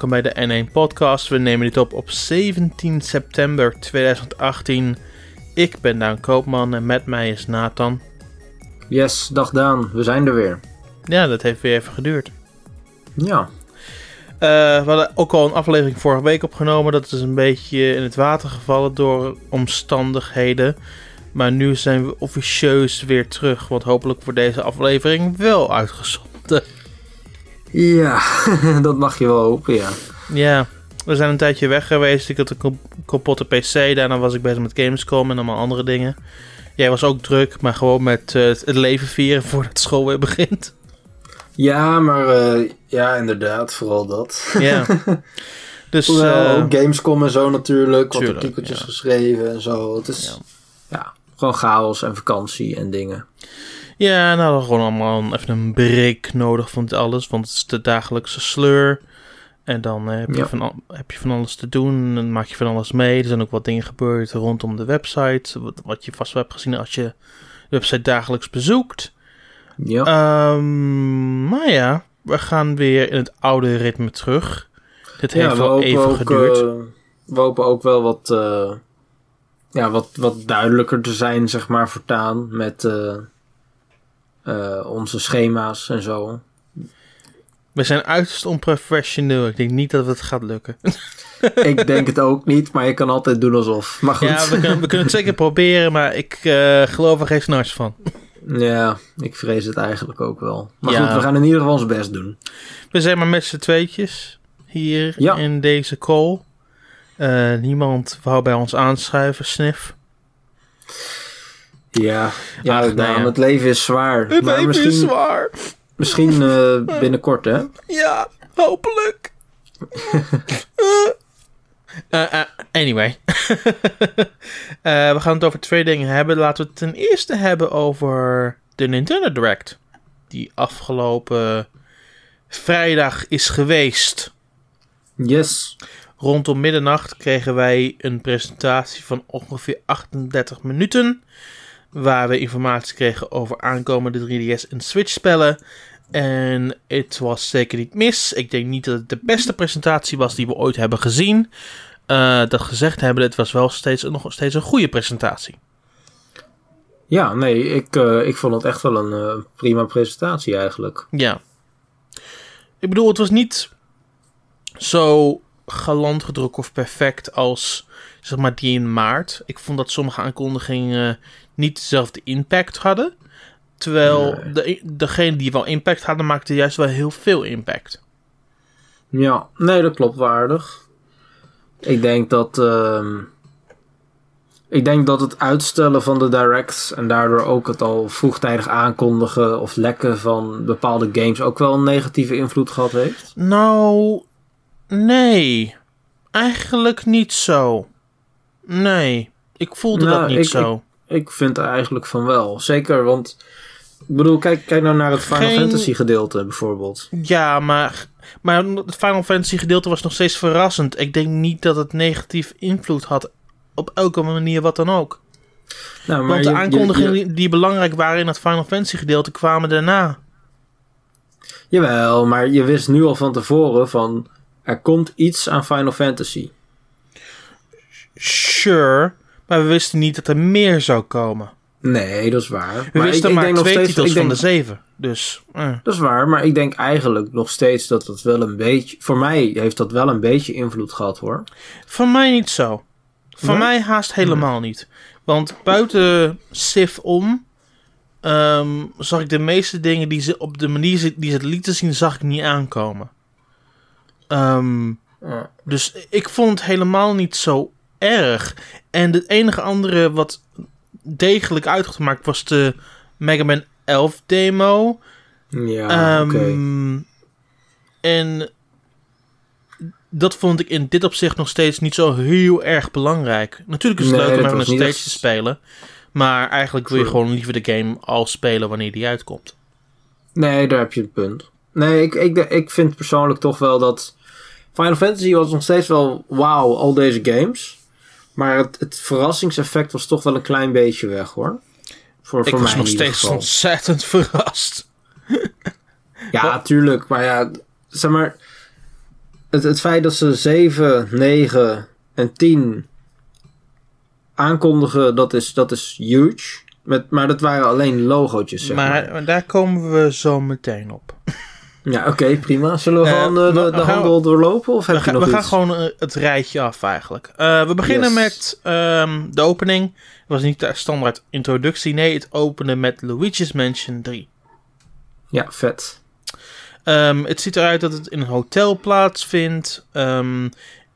welkom bij de N1 Podcast. We nemen dit op op 17 september 2018. Ik ben Daan Koopman en met mij is Nathan. Yes, dag Daan, we zijn er weer. Ja, dat heeft weer even geduurd. Ja. Uh, we hadden ook al een aflevering vorige week opgenomen. Dat is een beetje in het water gevallen door omstandigheden. Maar nu zijn we officieus weer terug. Want hopelijk wordt deze aflevering wel uitgezonden. Ja, dat mag je wel hopen, ja. Ja, we zijn een tijdje weg geweest. Ik had een kapotte PC. Daarna was ik bezig met Gamescom en allemaal andere dingen. Jij was ook druk, maar gewoon met uh, het leven vieren voordat school weer begint. Ja, maar uh, ja, inderdaad, vooral dat. Ja. Dus, uh, Gamescom en zo natuurlijk. Wat artikeltjes ja. geschreven en zo. Het is ja. ja. gewoon chaos en vakantie en dingen. Ja, nou hadden gewoon allemaal even een break nodig van alles. Want het is de dagelijkse sleur. En dan heb, je van, heb je van alles te doen. Dan maak je van alles mee. Er zijn ook wat dingen gebeurd rondom de website. Wat, wat je vast wel hebt gezien als je de website dagelijks bezoekt. Ja. Um, maar ja, we gaan weer in het oude ritme terug. Dit heeft ja, wel even ook, geduurd. Uh, we hopen ook wel wat, uh, ja, wat, wat duidelijker te zijn, zeg maar, voortaan. Met uh, onze schema's en zo. We zijn uiterst onprofessioneel. Ik denk niet dat het gaat lukken. ik denk het ook niet, maar je kan altijd doen alsof. Maar goed. Ja, we kunnen, we kunnen het zeker proberen, maar ik uh, geloof er geen snars van. Ja, ik vrees het eigenlijk ook wel. Maar ja. goed, we gaan in ieder geval ons best doen. We zijn maar met z'n tweetjes hier ja. in deze call. Uh, niemand wou bij ons aanschuiven, Sniff. Ja, ja, Ach, nou, het leven is zwaar. Het maar leven misschien, is zwaar. Misschien uh, binnenkort, hè? Ja, hopelijk. Uh, uh, anyway. uh, we gaan het over twee dingen hebben. Laten we het ten eerste hebben over de Nintendo Direct. Die afgelopen vrijdag is geweest. Yes. Rondom middernacht kregen wij een presentatie van ongeveer 38 minuten. Waar we informatie kregen over aankomende 3DS en Switch spellen. En het was zeker niet mis. Ik denk niet dat het de beste presentatie was die we ooit hebben gezien. Uh, dat gezegd hebben, het was wel steeds, nog steeds een goede presentatie. Ja, nee, ik, uh, ik vond het echt wel een uh, prima presentatie eigenlijk. Ja. Ik bedoel, het was niet zo galant gedrukt of perfect als zeg maar die in maart. Ik vond dat sommige aankondigingen niet dezelfde impact hadden. Terwijl nee. de, degene die wel impact hadden, maakte juist wel heel veel impact. Ja, nee, dat klopt waardig. Ik denk dat. Uh, ik denk dat het uitstellen van de directs en daardoor ook het al vroegtijdig aankondigen of lekken van bepaalde games ook wel een negatieve invloed gehad heeft. Nou, nee. Eigenlijk niet zo. Nee, ik voelde nou, dat niet ik, zo. Ik, vind eigenlijk van wel. Zeker, want ik bedoel, kijk, kijk nou naar het Final Geen... Fantasy gedeelte bijvoorbeeld. Ja, maar, maar het Final Fantasy gedeelte was nog steeds verrassend. Ik denk niet dat het negatief invloed had op elke manier wat dan ook. Nou, Want de je, aankondigingen je, je... die belangrijk waren in het Final Fantasy gedeelte kwamen daarna. Jawel, maar je wist nu al van tevoren van er komt iets aan Final Fantasy. Sure, maar we wisten niet dat er meer zou komen. Nee, dat is waar. We maar wisten ik, maar ik denk twee nog steeds, titels denk, van de zeven. Dus, eh. Dat is waar, maar ik denk eigenlijk nog steeds dat dat wel een beetje... Voor mij heeft dat wel een beetje invloed gehad, hoor. Van mij niet zo. Van nee? mij haast helemaal nee. niet. Want buiten Sif om... Um, zag ik de meeste dingen die ze op de manier die ze het lieten zien, zag ik niet aankomen. Um, ja. Dus ik vond het helemaal niet zo erg. En het enige andere wat degelijk uitgemaakt was de Mega Man 11 demo. Ja, um, okay. En dat vond ik in dit opzicht nog steeds niet zo heel erg belangrijk. Natuurlijk is het nee, leuk om even een stage echt... te spelen. Maar eigenlijk wil je gewoon liever de game al spelen wanneer die uitkomt. Nee, daar heb je het punt. Nee, ik, ik, ik vind persoonlijk toch wel dat... Final Fantasy was nog steeds wel wauw, al deze games. Maar het, het, verrassingseffect was toch wel een klein beetje weg hoor. Voor, ik voor was mij nog steeds geval. ontzettend verrast. ja, tuurlijk. Maar ja, zeg maar. het, het feit dat ze 7, 9 en 10 aankondigen, dat is, dat is huge. Met, maar dat waren alleen logootjes, zeg maar. maar, daar komen we zo meteen op. Ja, oké, prima. Zullen we Eh, gewoon eh, de, handel doorlopen? Of heb We, je nog we gaan gewoon eh, het rijtje af eigenlijk. We beginnen Yes. met ehm, de opening. Het was niet de standaard introductie. Nee, het openen met Luigi's Mansion 3. Ja, vet. Ehm, het ziet eruit dat het in een hotel plaatsvindt. Ehm,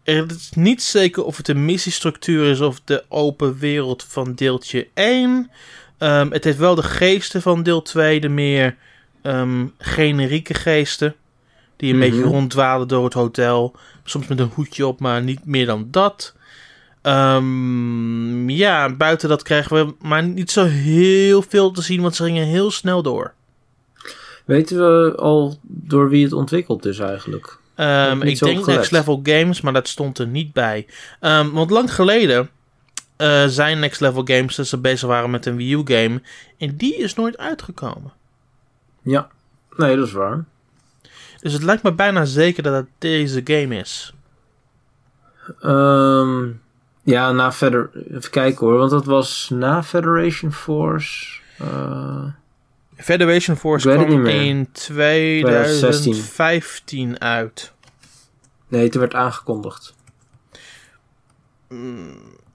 er is niet zeker of het een missiestructuur is of de open wereld van deeltje 1. Ehm, het heeft wel de geesten van deel 2, de meer ehm, generieke geesten. Die een Mhm. beetje ronddwalen door het hotel. Soms met een hoedje op, maar niet meer dan dat. Ehm, ja, buiten dat krijgen we maar niet zo heel veel te zien, want ze gingen heel snel door. Weten we al door wie het ontwikkeld is eigenlijk? Ehm, ik denk. Next Level Games, maar dat stond er niet bij. Want lang geleden eh, zijn Next Level Games dat ze bezig waren met een Wii U game. En die is nooit uitgekomen. Ja. Nee, dat is waar. Dus het lijkt me bijna zeker dat het deze game is. Ehm, ja, na verder. Even kijken hoor, want dat was na Federation Force. eh, Federation Force het kwam in 2015 uit. nee, toen werd aangekondigd.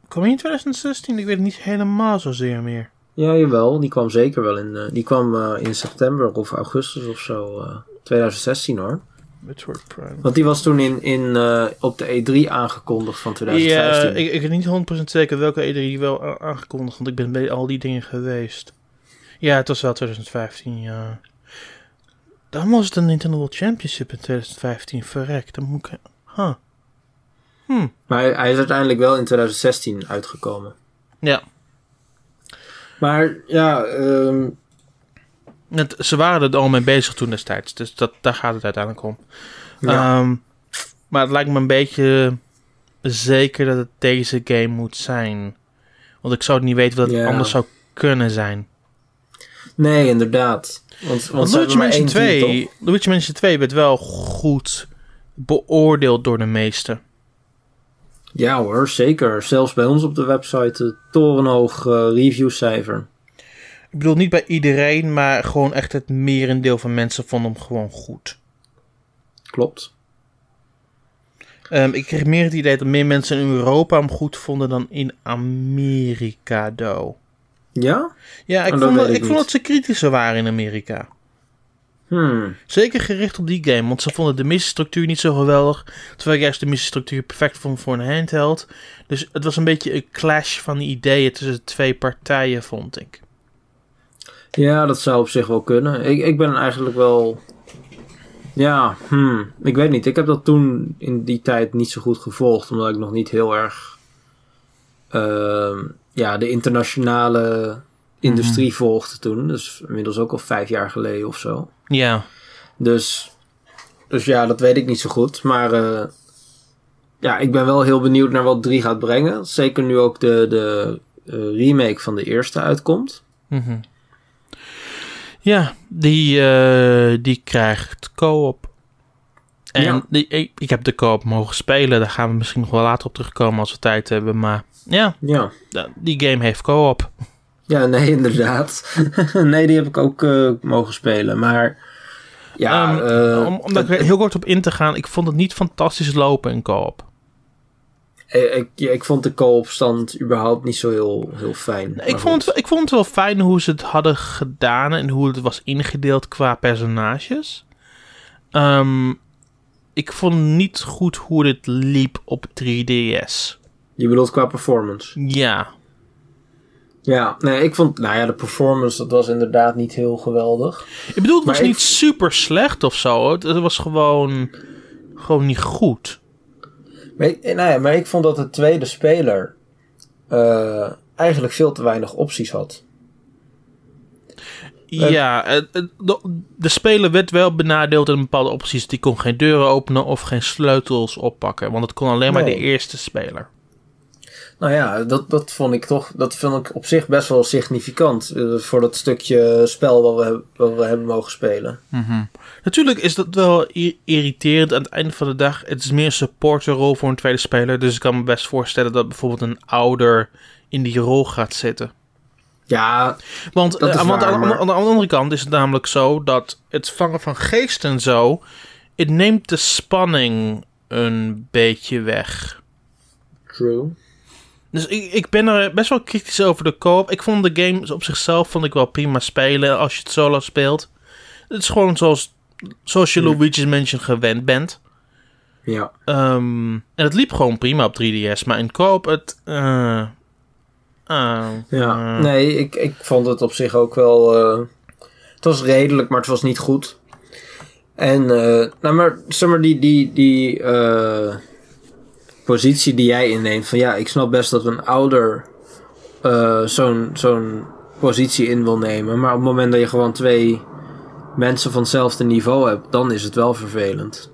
Kwam hij in 2016? Ik weet het niet helemaal zozeer meer. Ja, jawel. Die kwam zeker wel in. eh, die kwam eh, in september of augustus of zo. eh, 2016 hoor. Metroid Prime. Want die was toen in, in, eh, op de E3 aangekondigd van Ja, 2015. ik, ik weet niet 100% zeker welke E3 die wel aangekondigd, want ik ben bij al die dingen geweest. Ja, het was wel 2015, ja. Dan was het een Nintendo World Championship in 2015, verrekt. Dan moet ik... Huh. Hm. Maar hij, hij is uiteindelijk wel in 2016 uitgekomen. Ja. Maar ja, ehm, Het, ze waren er al mee bezig toen destijds, dus dat, daar gaat het uiteindelijk om. ja. Ehm, maar het lijkt me een beetje zeker dat het deze game moet zijn. Want ik zou het niet weten wat het Ja. anders zou kunnen zijn. nee, inderdaad. Want, want Want Luigi Mansion één team, 2, toch? Luigi Mansion 2 werd wel goed beoordeeld door de meesten. Ja hoor, zeker. Zelfs bij ons op de website een torenhoog eh, reviewcijfer. Ik bedoel niet bij iedereen, maar gewoon echt het merendeel van mensen vonden hem gewoon goed. Klopt. Ehm, ik kreeg meer het idee dat meer mensen in Europa hem goed vonden dan in Amerika, do. Ja? Ja, ik, Oh, vond, dat, ik ik vond dat ze kritischer waren in Amerika. Hmm. Zeker gericht op die game, want ze vonden de missiestructuur niet zo geweldig. Terwijl ik juist de missiestructuur perfect vond voor een handheld. Dus het was een beetje een clash van ideeën tussen de twee partijen, vond ik. Ja, dat zou op zich wel kunnen. Ik, ik ben eigenlijk wel... Ja, hmm. ik weet niet. Ik heb dat toen in die tijd niet zo goed gevolgd. Omdat ik nog niet heel erg... ehm, ja, de internationale industrie volgde toen. Dus inmiddels ook al vijf jaar geleden of zo. Ja, Dus, dus ja, dat weet ik niet zo goed. Maar eh, ja, ik ben wel heel benieuwd naar wat 3 gaat brengen. Zeker nu ook de, de eh, remake van de eerste uitkomt. mhm. ja die, eh, die krijgt co-op. En Ja. die, ik, ik heb de co-op mogen spelen. Daar gaan we misschien nog wel later op terugkomen als we tijd hebben. Maar ja, Ja, die game heeft co-op. Ja nee, inderdaad. nee, die heb ik ook eh, mogen spelen. Maar ja, Ehm, eh, om, om daar heel kort op in te gaan. Ik vond het niet fantastisch lopen in co-op. eh, ik, ja, ik vond de co-op stand überhaupt niet zo heel, heel fijn. Nee, ik, vond het, ik vond het wel fijn hoe ze het hadden gedaan en hoe het was ingedeeld qua personages. Ehm, ik vond niet goed hoe dit liep op 3DS. Je bedoelt qua performance? Ja, Ja, nee, ik vond, nou ja, de performance, dat was inderdaad niet heel geweldig. ik bedoel, het was Maar ik- niet super slecht of zo. Het, het was gewoon, gewoon niet goed. Maar, ik- nou ja, maar ik vond dat de tweede speler eh, eigenlijk veel te weinig opties had. Eh, ja, de, de speler werd wel benadeeld in bepaalde opties. Die kon geen deuren openen of geen sleutels oppakken. Want het kon alleen maar Nee. de eerste speler. Nou ja, dat, dat vond ik toch, dat vind ik op zich best wel significant eh, voor dat stukje spel wat we, wat we hebben mogen spelen. Mhm. Natuurlijk is dat wel irriterend aan het einde van de dag. Het is meer een supporterrol voor een tweede speler. Dus ik kan me best voorstellen dat bijvoorbeeld een ouder in die rol gaat zitten. Ja, Want, Dat is eh, want waar, aan, maar- aan de andere kant is het namelijk zo dat het vangen van geesten en zo. Het neemt de spanning een beetje weg. true. Dus ik, ik ben er best wel kritisch over de koop. Ik vond de game op zichzelf vond ik wel prima spelen als je het solo speelt. Het is gewoon zoals, zoals je. Luigi's Mansion gewend bent. Ja. Ehm, en het liep gewoon prima op 3DS. Maar in koop het... eh, ah, Ja, eh, nee, ik, ik vond het op zich ook wel. eh, het was redelijk, maar het was niet goed. En, eh, nou, maar zeg maar, die, die, die eh, positie die jij inneemt: van ja, ik snap best dat een ouder eh, zo'n zo'n positie in wil nemen. Maar op het moment dat je gewoon twee mensen van hetzelfde niveau hebt, dan is het wel vervelend.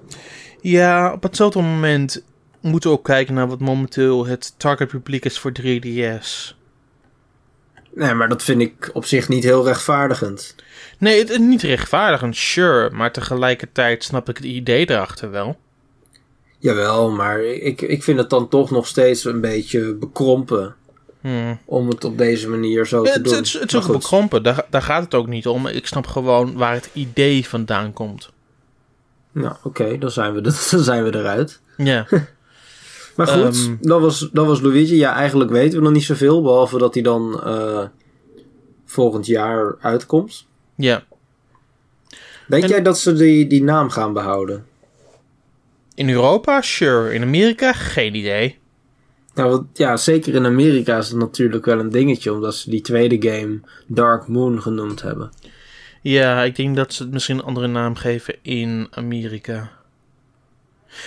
Ja, op hetzelfde moment moeten we ook kijken naar wat momenteel het target publiek is voor 3DS. Nee, maar dat vind ik op zich niet heel rechtvaardigend. Nee, het niet rechtvaardigend, sure. Maar tegelijkertijd snap ik het idee erachter wel. Jawel, maar ik, ik vind het dan toch nog steeds een beetje bekrompen. Hmm. om het op deze manier zo te doen. het, het is ook bekrompen, daar, daar gaat het ook niet om. Ik snap gewoon waar het idee vandaan komt. Nou, oké, dan, zijn we de- dan zijn we eruit. Ja, Maar goed, Ehm. dat, was, dat was Luigi. Ja, eigenlijk weten we nog niet zoveel, behalve dat hij dan eh, volgend jaar uitkomt. ja. Denk En- jij dat ze die, die naam gaan behouden? In Europa, sure. In Amerika, geen idee. Nou, ja, zeker in Amerika is het natuurlijk wel een dingetje, omdat ze die tweede game Dark Moon genoemd hebben. Ja, ik denk dat ze het misschien een andere naam geven in Amerika.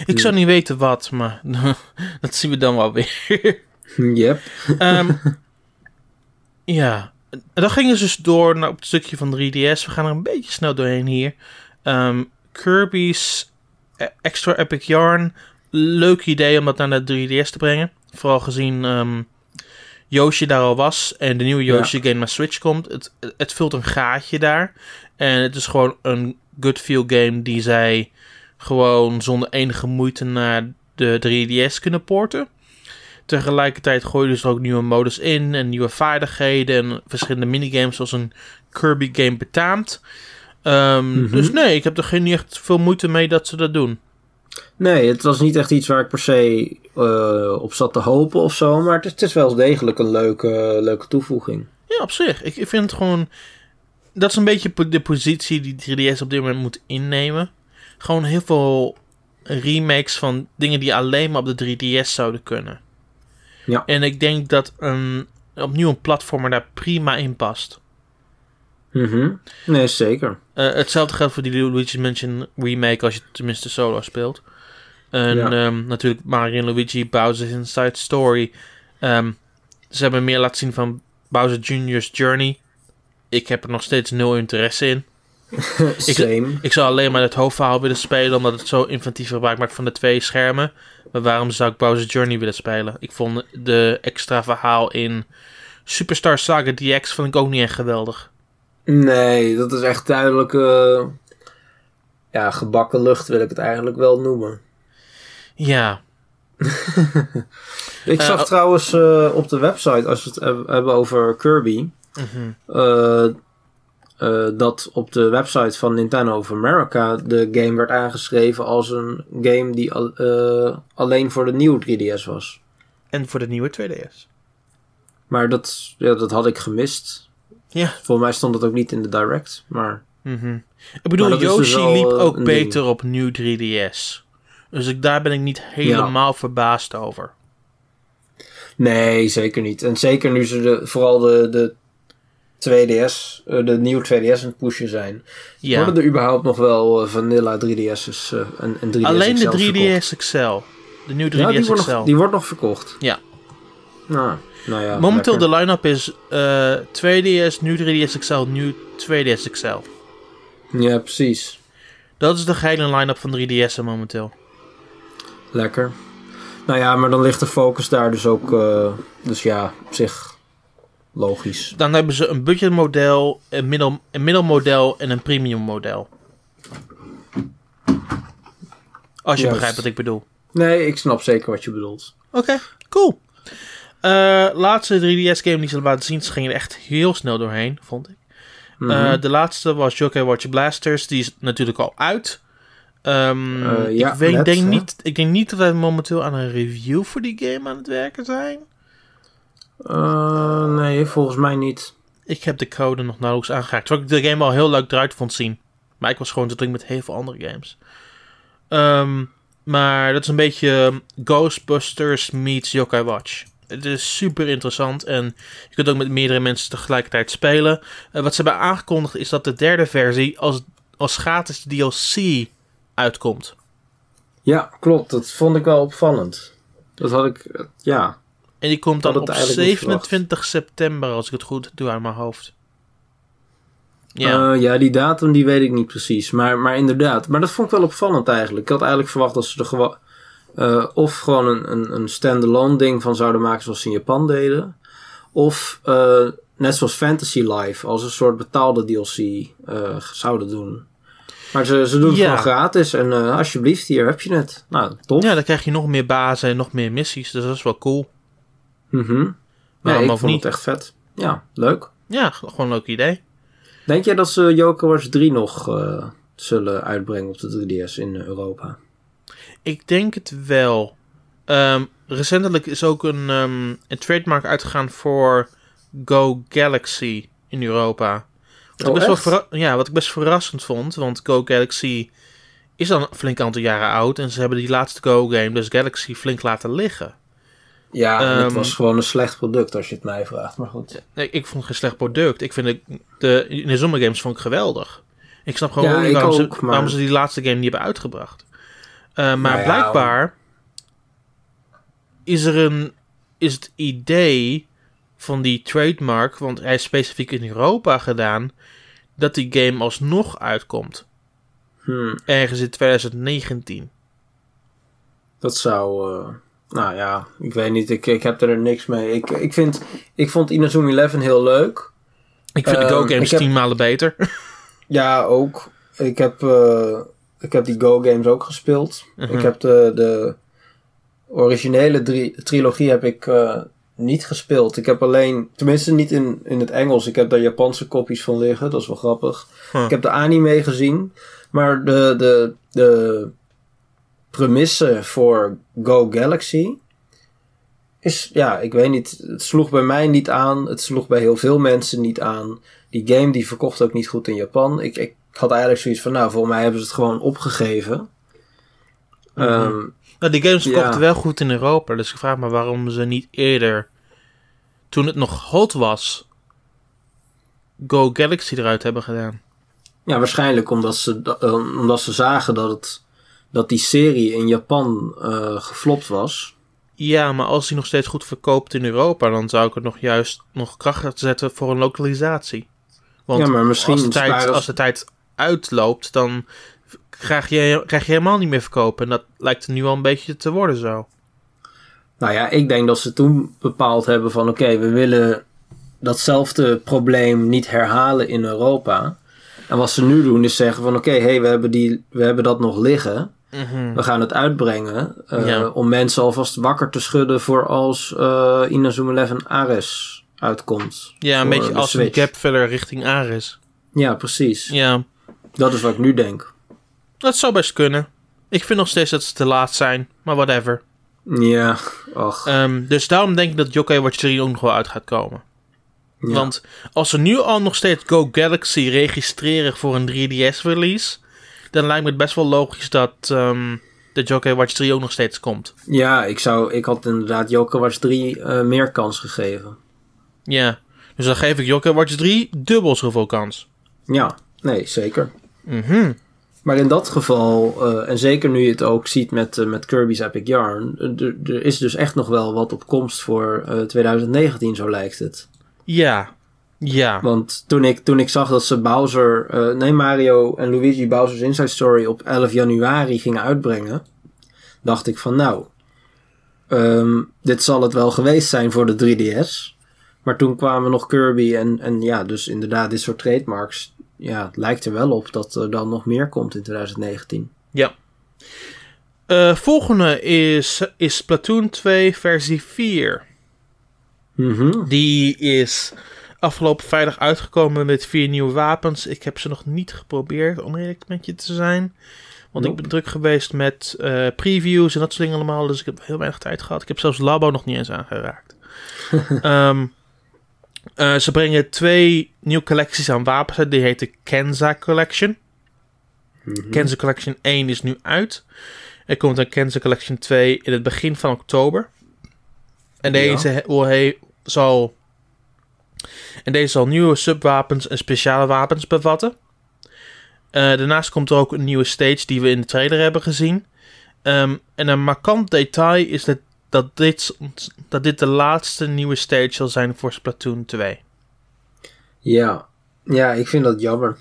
Ik Ja. zou niet weten wat, maar dat zien we dan wel weer. yep. Ehm, ja, dan gingen ze dus door naar op het stukje van 3DS. We gaan er een beetje snel doorheen hier. Ehm, Kirby's Extra Epic Yarn. Leuk idee om dat naar de 3DS te brengen. Vooral gezien ehm Yoshi daar al was en de nieuwe Ja. Yoshi game naar Switch komt. Het, het vult een gaatje daar. En het is gewoon een good feel game die zij gewoon zonder enige moeite naar de 3DS kunnen porten. Tegelijkertijd gooien ze er ook nieuwe modus in en nieuwe vaardigheden en verschillende minigames zoals een Kirby game betaamt. Ehm, Mhm. Dus nee, ik heb er geen niet echt veel moeite mee dat ze dat doen. Nee, het was niet echt iets waar ik per se eh, op zat te hopen of zo, maar het is, het is wel degelijk een leuke, leuke toevoeging. Ja, op zich. Ik, ik vind het gewoon... Dat is een beetje de positie die 3DS op dit moment moet innemen. Gewoon heel veel remakes van dingen die alleen maar op de 3DS zouden kunnen. Ja. En ik denk dat een, opnieuw een platformer daar prima in past. Mhm. Nee, zeker. Eh, hetzelfde geldt voor die Luigi's Mansion remake als je tenminste solo speelt. En Ja. ehm, natuurlijk Mario en Luigi Bowser's Inside Story. Ehm, ze hebben meer laten zien van Bowser Jr.'s Journey. Ik heb er nog steeds nul interesse in. Same. Ik zou alleen maar het hoofdverhaal willen spelen, omdat het zo inventief gebruik maakt van de twee schermen. Maar waarom zou ik Bowser's Journey willen spelen? Ik vond de extra verhaal in Superstar Saga DX vond ik ook niet echt geweldig. Nee, dat is echt duidelijk. eh, ja, gebakken lucht wil ik het eigenlijk wel noemen. Ja, Ik Eh, zag oh. trouwens eh, op de website, als we het heb- hebben over Kirby, mhm. dat op de website van Nintendo of America de game werd aangeschreven als een game die al- alleen voor de nieuwe 3DS was. en voor de nieuwe 2DS. Maar dat, ja, dat had ik gemist. Ja. Volgens mij stond dat ook niet in de direct. Maar Mhm. Ik bedoel, Maar Yoshi dus wel, liep ook beter op nieuw 3DS. Dus ik, daar ben ik niet helemaal verbaasd over. nee, zeker niet. En zeker nu ze de, vooral de, de 2DS, eh, de nieuwe 2DS aan het pushen zijn. Ja. Worden er überhaupt nog wel eh, vanilla 3DS's eh, en, en 3DS Alleen de XL's 3DS XL. De nieuwe 3DS Ja, die XL. wordt, nog, die wordt nog verkocht. Ja. Nou, nou ja, Momenteel lekker. de line-up is eh 2DS, nu 3DS XL, nu 2DS XL. Ja, precies. Dat is de geheime line-up van 3DS'en momenteel. Lekker. Nou ja, maar dan ligt de focus daar dus ook. eh, dus ja, op zich logisch. Dan hebben ze een budgetmodel, een, middel, een middelmodel en een premium model. Als je Juist. begrijpt wat ik bedoel. Nee, ik snap zeker wat je bedoelt. Oké, cool. Eh, laatste 3DS-game die ze laten zien, ze gingen er echt heel snel doorheen, vond ik. Mhm. Eh, de laatste was Yokai Watch Blasters. Die is natuurlijk al uit. Ehm, Eh, ja, ik, weet, net, denk hè? niet, ik denk niet dat wij momenteel aan een review voor die game aan het werken zijn. Nee, volgens mij niet. Ik heb de code nog nauwelijks aangeraakt. Terwijl ik de game al heel leuk eruit vond zien. Maar ik was gewoon te druk met heel veel andere games. Ehm, maar dat is een beetje Ghostbusters meets Yokai Watch. Het is super interessant en je kunt ook met meerdere mensen tegelijkertijd spelen. Eh, wat ze hebben aangekondigd is dat de derde versie als, als gratis DLC uitkomt. Ja, klopt. Dat vond ik wel opvallend. Dat had ik, eh, ja. En die komt dan op het eigenlijk niet 27 september, als ik het goed doe aan mijn hoofd. Ja. Ja. ja, die datum die weet ik niet precies. Maar, maar inderdaad. Maar dat vond ik wel opvallend eigenlijk. Ik had eigenlijk verwacht dat ze er gewoon... eh, of gewoon een, een, een standalone ding van zouden maken zoals ze in Japan deden. Of eh, net zoals Fantasy Life als een soort betaalde DLC eh, zouden doen. Maar ze, ze doen het Ja. gewoon gratis. En alsjeblieft, hier heb je het. Nou, tof. ja, dan krijg je nog meer bazen en nog meer missies. Dus dat is wel cool. Mhm. Nee, Waarom ik vond niet? het echt vet. Ja, leuk. Ja, gewoon een leuk idee. Denk jij dat ze Joker Watch 3 nog zullen uitbrengen op de 3DS in Europa? Ik denk het wel. Ehm, recentelijk is ook een, ehm, een trademark uitgegaan voor Go Galaxy in Europa. Wat, Oh, ik best wel ja, wat ik best verrassend vond. Want Go Galaxy is al een flink aantal jaren oud. En ze hebben die laatste Go-game, dus Galaxy, flink laten liggen. Ja, het Ehm, was gewoon een slecht product als je het mij vraagt. Maar goed. Nee, ik vond het geen slecht product. Ik vind de, de, in de zomergames vond ik geweldig. Ik snap gewoon Ja, niet ik waarom, ze, maar- waarom ze die laatste game niet hebben uitgebracht. Eh, maar Nou ja, blijkbaar is er een is het idee van die trademark, want hij is specifiek in Europa gedaan, dat die game alsnog uitkomt. Hmm, Ergens in 2019. dat zou... eh, nou ja, ik weet niet. Ik, ik heb er niks mee. Ik, ik, vind, ik vond Inazuma 11 heel leuk. Ik vind de Ehm, Go-games heb- tien malen beter. Ja, ook. Ik heb, eh, ik heb die Go-games ook gespeeld. Mhm. Ik heb de, de originele drie, trilogie heb ik eh, niet gespeeld. Ik heb alleen, tenminste niet in, in het Engels. Ik heb daar Japanse kopies van liggen. Dat is wel grappig. Huh. Ik heb de anime gezien. Maar de, de, de premisse voor Go Galaxy is, ja, ik weet niet. Het sloeg bij mij niet aan. Het sloeg bij heel veel mensen niet aan. Die game die verkocht ook niet goed in Japan. Ik, ik had eigenlijk zoiets van, nou, volgens mij hebben ze het gewoon opgegeven. Nou, die games verkochten Ja. wel goed in Europa. Dus ik vraag me waarom ze niet eerder, toen het nog hot was, Go Galaxy eruit hebben gedaan. ja, waarschijnlijk omdat ze, eh, omdat ze zagen dat, het, dat die serie in Japan eh geflopt was. Ja, maar als die nog steeds goed verkoopt in Europa, dan zou ik het nog juist nog kracht zetten voor een lokalisatie. Want ja, maar misschien als, de tijd, als de tijd uitloopt, dan krijg je, krijg je helemaal niet meer verkopen. En dat lijkt er nu al een beetje te worden zo. Nou ja, ik denk dat ze toen bepaald hebben van oké, we willen datzelfde probleem niet herhalen in Europa. En wat ze nu doen is zeggen van oké, hey, we, hebben die, we hebben dat nog liggen. Mhm. We gaan het uitbrengen eh, Ja. om mensen alvast wakker te schudden voor als eh Inazuma 11 Ares uitkomt. Ja, een beetje als een gapfiller richting Ares. Ja, precies. Ja, Dat is wat ik nu denk. dat zou best kunnen. Ik vind nog steeds dat ze te laat zijn, maar whatever. Ja, ach. Ehm, dus daarom denk ik dat Yokai Watch 3 ook nog wel uit gaat komen. ja. Want als ze nu al nog steeds Go Galaxy registreren voor een 3DS release, dan lijkt me het best wel logisch dat ehm de Yokai Watch 3 ook nog steeds komt. ja, ik, zou, ik had inderdaad Joker Watch 3 eh, meer kans gegeven. Ja, dus dan geef ik Yokai Watch 3 dubbel zoveel kans. Ja, nee, zeker. Mhm. Maar in dat geval, eh, en zeker nu je het ook ziet met, eh, met Kirby's Epic Yarn, eh, er- is dus echt nog wel wat op komst voor eh, 2019, zo lijkt het. Ja, ja. Want toen ik, toen ik zag dat ze Bowser, nee Mario en Luigi Bowser's Inside Story op 11 januari gingen uitbrengen, dacht ik van nou, ehm, dit zal het wel geweest zijn voor de 3DS. Maar toen kwamen nog Kirby en, en ja, dus inderdaad dit soort trademarks. Ja, het lijkt er wel op dat er dan nog meer komt in 2019. Ja. Uh, volgende is, is Splatoon 2 versie 4. Mhm. Die is afgelopen vrijdag uitgekomen met vier nieuwe wapens. Ik heb ze nog niet geprobeerd, om eerlijk met je te zijn. Want ik ben druk geweest met uh, previews en dat soort dingen allemaal. Dus ik heb heel weinig tijd gehad. Ik heb zelfs Labo nog niet eens aangeraakt. um, uh, ze brengen twee nieuwe collecties aan wapens. Die heet de Kenza Collection. Mhm. Kenza Collection 1 is nu uit. Er komt een Kenza Collection 2 in het begin van oktober. En deze ja. zal. En deze zal nieuwe subwapens en speciale wapens bevatten. Uh, daarnaast komt er ook een nieuwe stage die we in de trailer hebben gezien. Um, en een markant detail is dat, dat, dit, dat dit de laatste nieuwe stage zal zijn voor Splatoon 2. Ja, ja ik vind dat jammer.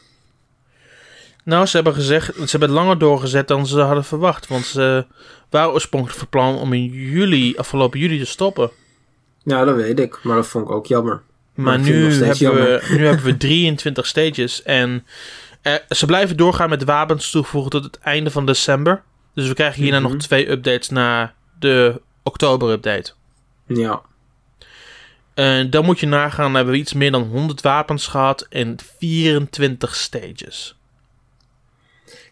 Nou, ze hebben gezegd, ze hebben het langer doorgezet dan ze hadden verwacht. Want ze waren oorspronkelijk van plan om in juli, afgelopen juli te stoppen. Ja, dat weet ik, maar dat vond ik ook jammer. Maar, maar nu, hebben we, nu hebben we 23 stages en uh, ze blijven doorgaan met wapens toevoegen tot het einde van december. Dus we krijgen hierna mm -hmm. nog twee updates na de oktober-update. Ja. En dan moet je nagaan, dan hebben we iets meer dan 100 wapens gehad en 24 stages.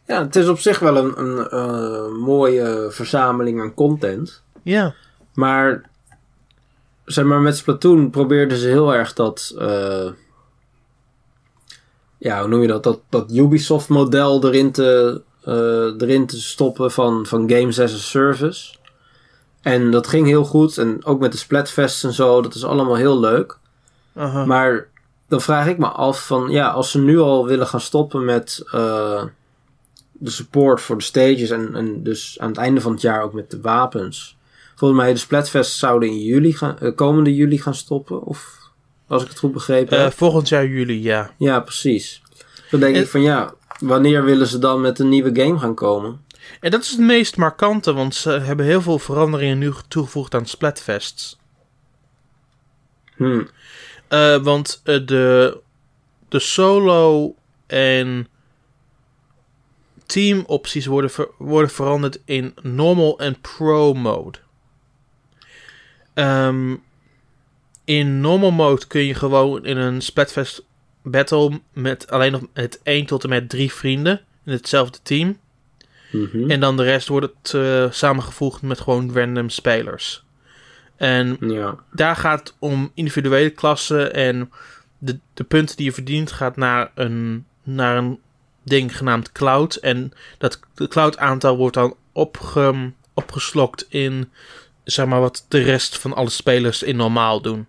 Ja, het is op zich wel een, een uh, mooie verzameling aan content. Ja. Maar, zeg maar, met Splatoon probeerden ze heel erg dat... Uh, ja, hoe noem je dat? Dat, dat Ubisoft-model erin, te, erin te stoppen van, van Games as a Service. En dat ging heel goed. En ook met de Splatfest en zo. Dat is allemaal heel leuk. Maar dan vraag ik me af van... Ja, als ze nu al willen gaan stoppen met... Uh, de support voor de stages. En, en dus aan het einde van het jaar ook met de wapens. Volgens mij de Splatfest zouden in juli gaan, uh, komende juli gaan stoppen. Of als ik het goed begrepen uh, heb. Volgend jaar juli, ja. Ja, precies. Dan denk en, ik van ja, wanneer willen ze dan met een nieuwe game gaan komen? En dat is het meest markante, want ze hebben heel veel veranderingen nu toegevoegd aan Splatfests. Hmm. Uh, want uh, de, de solo en team opties worden, ver, worden veranderd in normal en pro mode. Um, in normal mode kun je gewoon in een Splatfest battle met alleen nog met 1 tot en met 3 vrienden in hetzelfde team. Mm-hmm. En dan de rest wordt het uh, samengevoegd met gewoon random spelers. En ja. daar gaat het om individuele klassen en de, de punten die je verdient gaat naar een, naar een ding genaamd cloud. En dat cloud aantal wordt dan opge, opgeslokt in zeg maar wat de rest van alle spelers in normaal doen.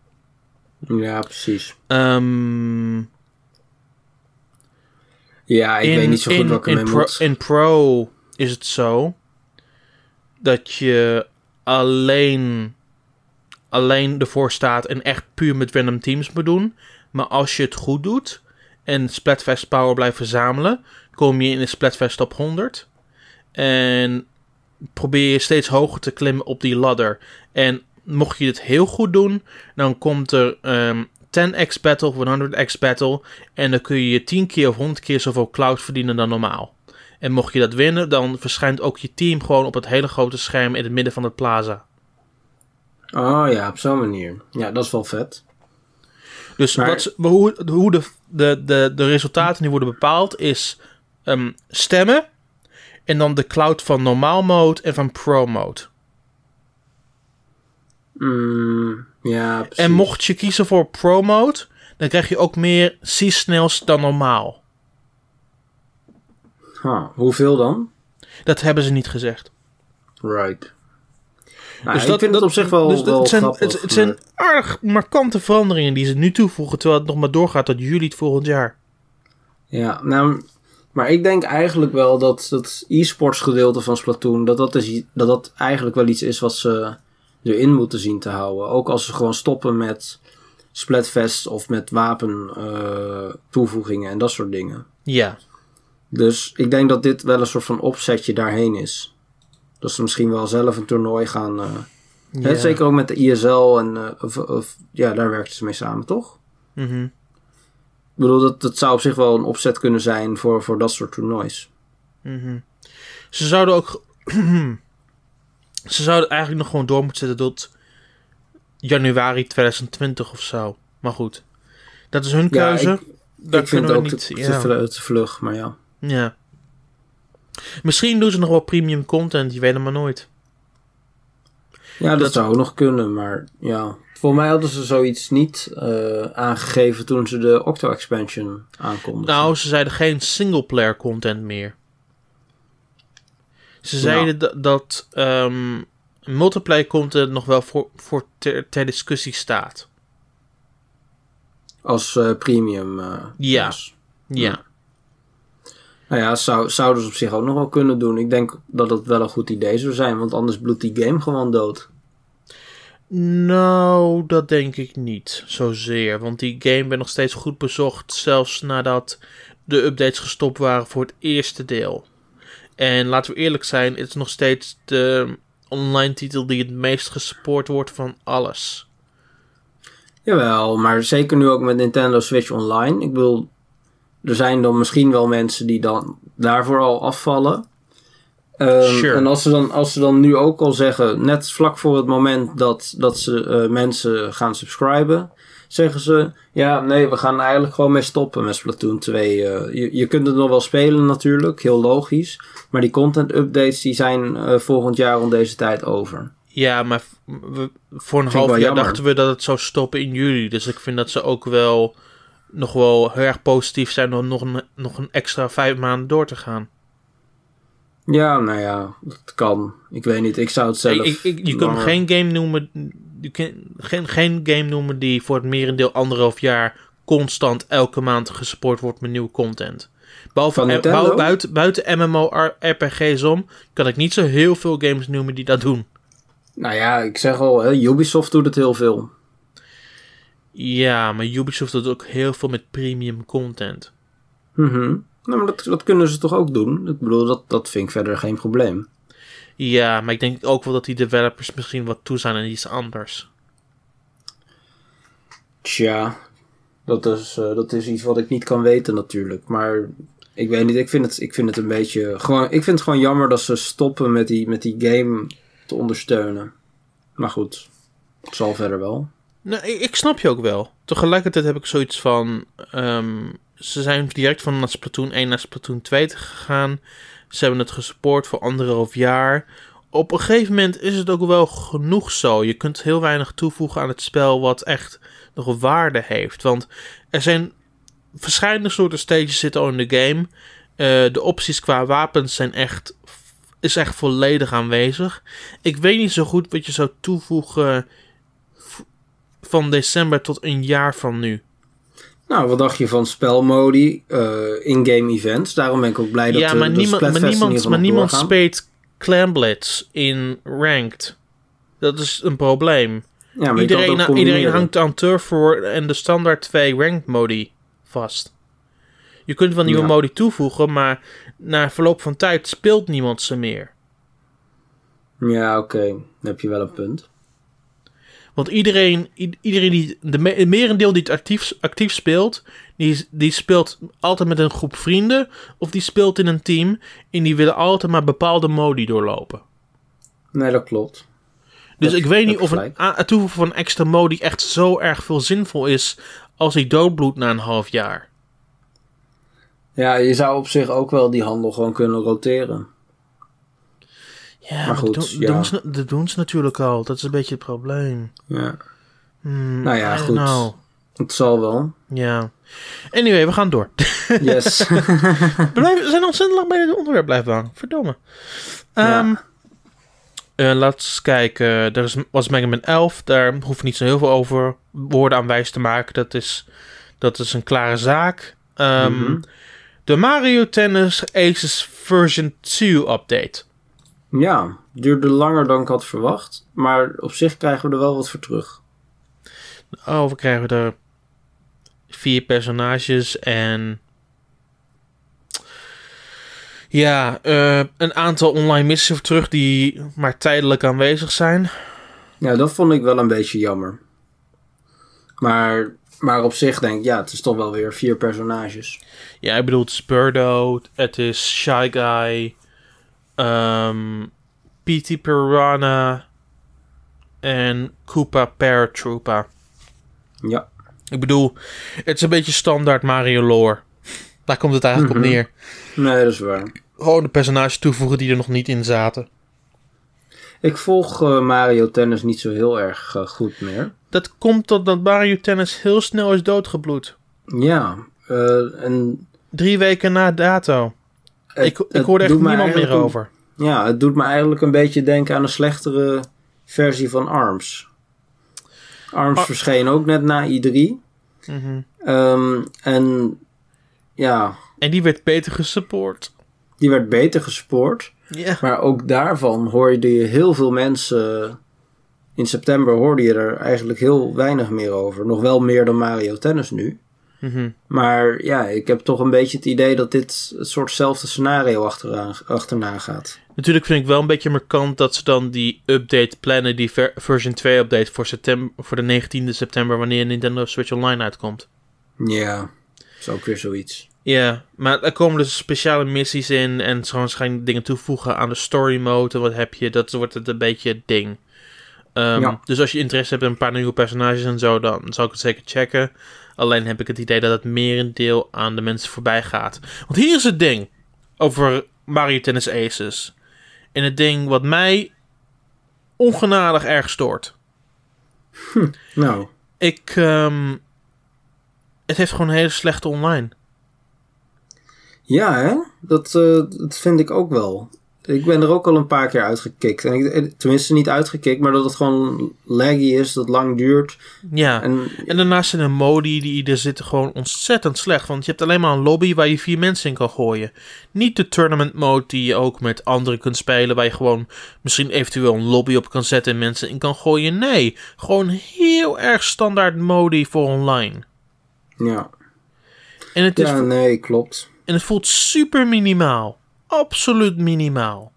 Ja, precies. Um, ja, ik in, weet niet zo goed in, wat ik in ermee pro, moet. in Pro is het zo dat je alleen, alleen ervoor staat en echt puur met random teams moet doen. Maar als je het goed doet en Splatfest Power blijft verzamelen, kom je in de Splatfest top 100. En probeer je steeds hoger te klimmen op die ladder. En mocht je het heel goed doen, dan komt er um, 10x battle of 100x battle. En dan kun je 10 keer of 100 keer zoveel cloud verdienen dan normaal. En mocht je dat winnen, dan verschijnt ook je team gewoon op het hele grote scherm in het midden van het plaza. Oh ja, op zo'n manier. Ja, dat is wel vet. Dus maar... wat, hoe, hoe de, de, de, de resultaten nu worden bepaald is um, stemmen. En dan de cloud van normaal mode en van pro mode. Mm, ja, precies. En mocht je kiezen voor pro mode, dan krijg je ook meer C-snails dan normaal. Huh, hoeveel dan? Dat hebben ze niet gezegd. Right. Nou, dus ik dat, vind het op zich wel, dus wel het zijn, grappig. Het, het zijn aardig markante veranderingen die ze nu toevoegen, terwijl het nog maar doorgaat tot juli het volgend jaar. Ja, nou, maar ik denk eigenlijk wel dat het e-sports gedeelte van Splatoon, dat dat, is, dat dat eigenlijk wel iets is wat ze erin moeten zien te houden. Ook als ze gewoon stoppen met Splatfest of met wapen uh, toevoegingen en dat soort dingen. Ja. Dus ik denk dat dit wel een soort van opzetje daarheen is. Dat ze misschien wel zelf een toernooi gaan, uh, Hè, zeker ook met de ISL en eh, of, of, ja, daar werkten ze mee samen, toch? Mhm. Ik bedoel, dat, dat zou op zich wel een opzet kunnen zijn voor, voor dat soort toernoois. Mhm. Ze zouden ook. ze zouden eigenlijk nog gewoon door moeten zetten tot januari 2020 of zo. Maar goed, dat is hun Ja, keuze. ik, Daar ik vind het ook niet. te, ja. te vlug, maar ja. Ja. Misschien doen ze nog wel premium content, je weet het maar nooit. Ja, dat, Dat- zou ook nog kunnen, maar ja. Voor mij hadden ze zoiets niet eh, aangegeven toen ze de Octo-expansion aankondigden. Nou, ze zeiden geen singleplayer content meer. Ze zeiden da- dat ehm, multiplayer content nog wel voor, voor ter, ter discussie staat. Als eh, premium. eh, Ja. Ja. Nou ja, zou, zouden ze op zich ook nog wel kunnen doen. Ik denk dat het wel een goed idee zou zijn, want anders bloedt die game gewoon dood. Nou, dat denk ik niet zozeer. Want die game werd nog steeds goed bezocht, zelfs nadat de updates gestopt waren voor het eerste deel. En laten we eerlijk zijn, het is nog steeds de online titel die het meest gespoord wordt van alles. Jawel, maar zeker nu ook met Nintendo Switch Online. Ik bedoel, er zijn dan misschien wel mensen die dan daarvoor al afvallen. Ehm, Sure. En als ze, dan, als ze dan nu ook al zeggen, net vlak voor het moment dat, dat ze eh, mensen gaan subscriben, zeggen ze, ja, nee, we gaan eigenlijk gewoon mee stoppen met Splatoon 2. Eh, je, je kunt het nog wel spelen natuurlijk, heel logisch. Maar die content updates die zijn eh, volgend jaar om deze tijd over. Ja, maar we- voor een half jaar jammer. dachten we dat het zou stoppen in juli. Dus ik vind dat ze ook wel nog wel heel erg positief zijn om nog een, nog een extra vijf maanden door te gaan. Ja, nou ja, dat kan. Ik weet niet, ik zou het zelf... Ik, ik, je kunt langer- geen game noemen. Je kunt geen, geen game noemen die voor het merendeel anderhalf jaar constant elke maand gesport wordt met nieuwe content. Behalve eh, buiten, buiten MMO-RPG's om, kan ik niet zo heel veel games noemen die dat doen. Nou ja, ik zeg al, Ubisoft doet het heel veel. Ja, maar Ubisoft doet ook heel veel met premium content. Mhm. Nou, maar dat, dat kunnen ze toch ook doen? Ik bedoel, dat, dat vind ik verder geen probleem. Ja, maar ik denk ook wel dat die developers misschien wat toe zijn aan iets anders. Tja, dat is, eh, dat is iets wat ik niet kan weten natuurlijk. Maar ik weet niet, ik vind het, ik vind het een beetje... Gewoon, ik vind het gewoon jammer dat ze stoppen met die, met die game te ondersteunen. Maar goed, het zal verder wel. Nou, ik, snap je ook wel. Tegelijkertijd heb ik zoiets van... ehm, ze zijn direct van Splatoon 1 naar Splatoon 2 te gegaan. Ze hebben het gesupport voor anderhalf jaar. Op een gegeven moment is het ook wel genoeg zo. Je kunt heel weinig toevoegen aan het spel wat echt nog waarde heeft. Want er zijn verschillende soorten stages zitten al in de game. Eh, de opties qua wapens zijn echt, is echt volledig aanwezig. Ik weet niet zo goed wat je zou toevoegen van december tot een jaar van nu. Nou, wat dacht je van spelmodi, eh, in-game events? Daarom ben ik ook blij dat ja, maar de niemand, maar niemand, maar niemand doorgaan. speelt Clan Blitz in Ranked. Dat is een probleem. Ja, iedereen, iedereen hangt aan Turf voor en de standaard 2 Ranked modi vast. Je kunt wel nieuwe Ja. modi toevoegen, maar na verloop van tijd speelt niemand ze meer. Ja, oké. Dan heb je wel een punt. Want iedereen, iedereen die, de me- merendeel die het actief, actief speelt, die, die speelt altijd met een groep vrienden of die speelt in een team en die willen altijd maar bepaalde modi doorlopen. Nee, dat klopt. Dus Dat- ik weet niet of een, het toevoegen van een extra modi echt zo erg veel zinvol is als hij doodbloedt na een half jaar. Ja, je zou op zich ook wel die handel gewoon kunnen roteren. Ja, maar, goed, dat, doen, ja. doen ze, dat doen ze natuurlijk al. Dat is een beetje het probleem. Ja, Hmm, Nou ja, goed. know. het zal wel. Ja. Anyway, we gaan door. Yes. We blijven- we zijn ontzettend lang bij het onderwerp blijven hangen. Verdomme. Ja. Ehm, eh, laten we eens kijken. Er is, was Mega Man 11. Daar hoef ik niet zo heel veel over woorden aan wijs te maken. Dat is, dat is een klare zaak. Ehm, Mhm. De Mario Tennis Aces version 2 update. Ja, duurde langer dan ik had verwacht. Maar op zich krijgen we er wel wat voor terug. Oh, we krijgen er vier personages en... Ja, eh, een aantal online missies terug die maar tijdelijk aanwezig zijn. Ja, dat vond ik wel een beetje jammer. Maar, maar op zich denk ik, ja, het is toch wel weer vier personages. Ja, ik bedoel, het is Birdo, het is Shy Guy, um, P.T. Piranha en Koopa Paratroopa. Ja. Ik bedoel, het is een beetje standaard Mario lore. Daar komt het eigenlijk Mhm. op neer. Nee, dat is waar. Gewoon de personages toevoegen die er nog niet in zaten. Ik volg eh, Mario Tennis niet zo heel erg eh, goed meer. Dat komt totdat Mario Tennis heel snel is doodgebloed. Ja, eh, en... Drie weken na dato. Het- ik, ik hoorde echt niemand meer een- over. Ja, het doet me eigenlijk een beetje denken aan een slechtere versie van ARMS. ARMS verscheen ook net na i3. Mhm. Ehm, en ja, En die werd beter gesupport. die werd beter gespoord. Ja. Maar ook daarvan hoorde je heel veel mensen. In september hoorde je er eigenlijk heel weinig meer over. Nog wel meer dan Mario Tennis nu. Mhm. Maar ja, ik heb toch een beetje het idee dat dit het soortzelfde scenario achteraan, achterna gaat. Natuurlijk vind ik wel een beetje markant dat ze dan die update plannen, die ver- version 2 update voor, september, voor de 19e september, wanneer Nintendo Switch Online uitkomt. Ja, is ook weer zoiets. Ja, maar er komen dus speciale missies in en ze gaan waarschijnlijk dingen toevoegen aan de story mode. En wat heb je, dat wordt het een beetje het ding. Ehm, Ja. Dus als je interesse hebt in een paar nieuwe personages en zo, dan zou ik het zeker checken. Alleen heb ik het idee dat het merendeel aan de mensen voorbij gaat. Want hier is het ding over Mario Tennis Aces. En het ding wat mij ongenadig erg stoort. Nou, Ik, ehm, het heeft gewoon een hele slechte online. ja hè, dat, eh, dat vind ik ook wel. Ik ben er ook al een paar keer uitgekikt. En ik, eh, tenminste niet uitgekikt, maar dat het gewoon laggy is, dat het lang duurt. Ja. En En daarnaast zijn de modi die er zitten gewoon ontzettend slecht. Want je hebt alleen maar een lobby waar je vier mensen in kan gooien. Niet de tournament mode die je ook met anderen kunt spelen. Waar je gewoon misschien eventueel een lobby op kan zetten en mensen in kan gooien. Nee, gewoon heel erg standaard modi voor online. ja, En het, is, ja nee, klopt. en het voelt super minimaal. Absoluut minimaal.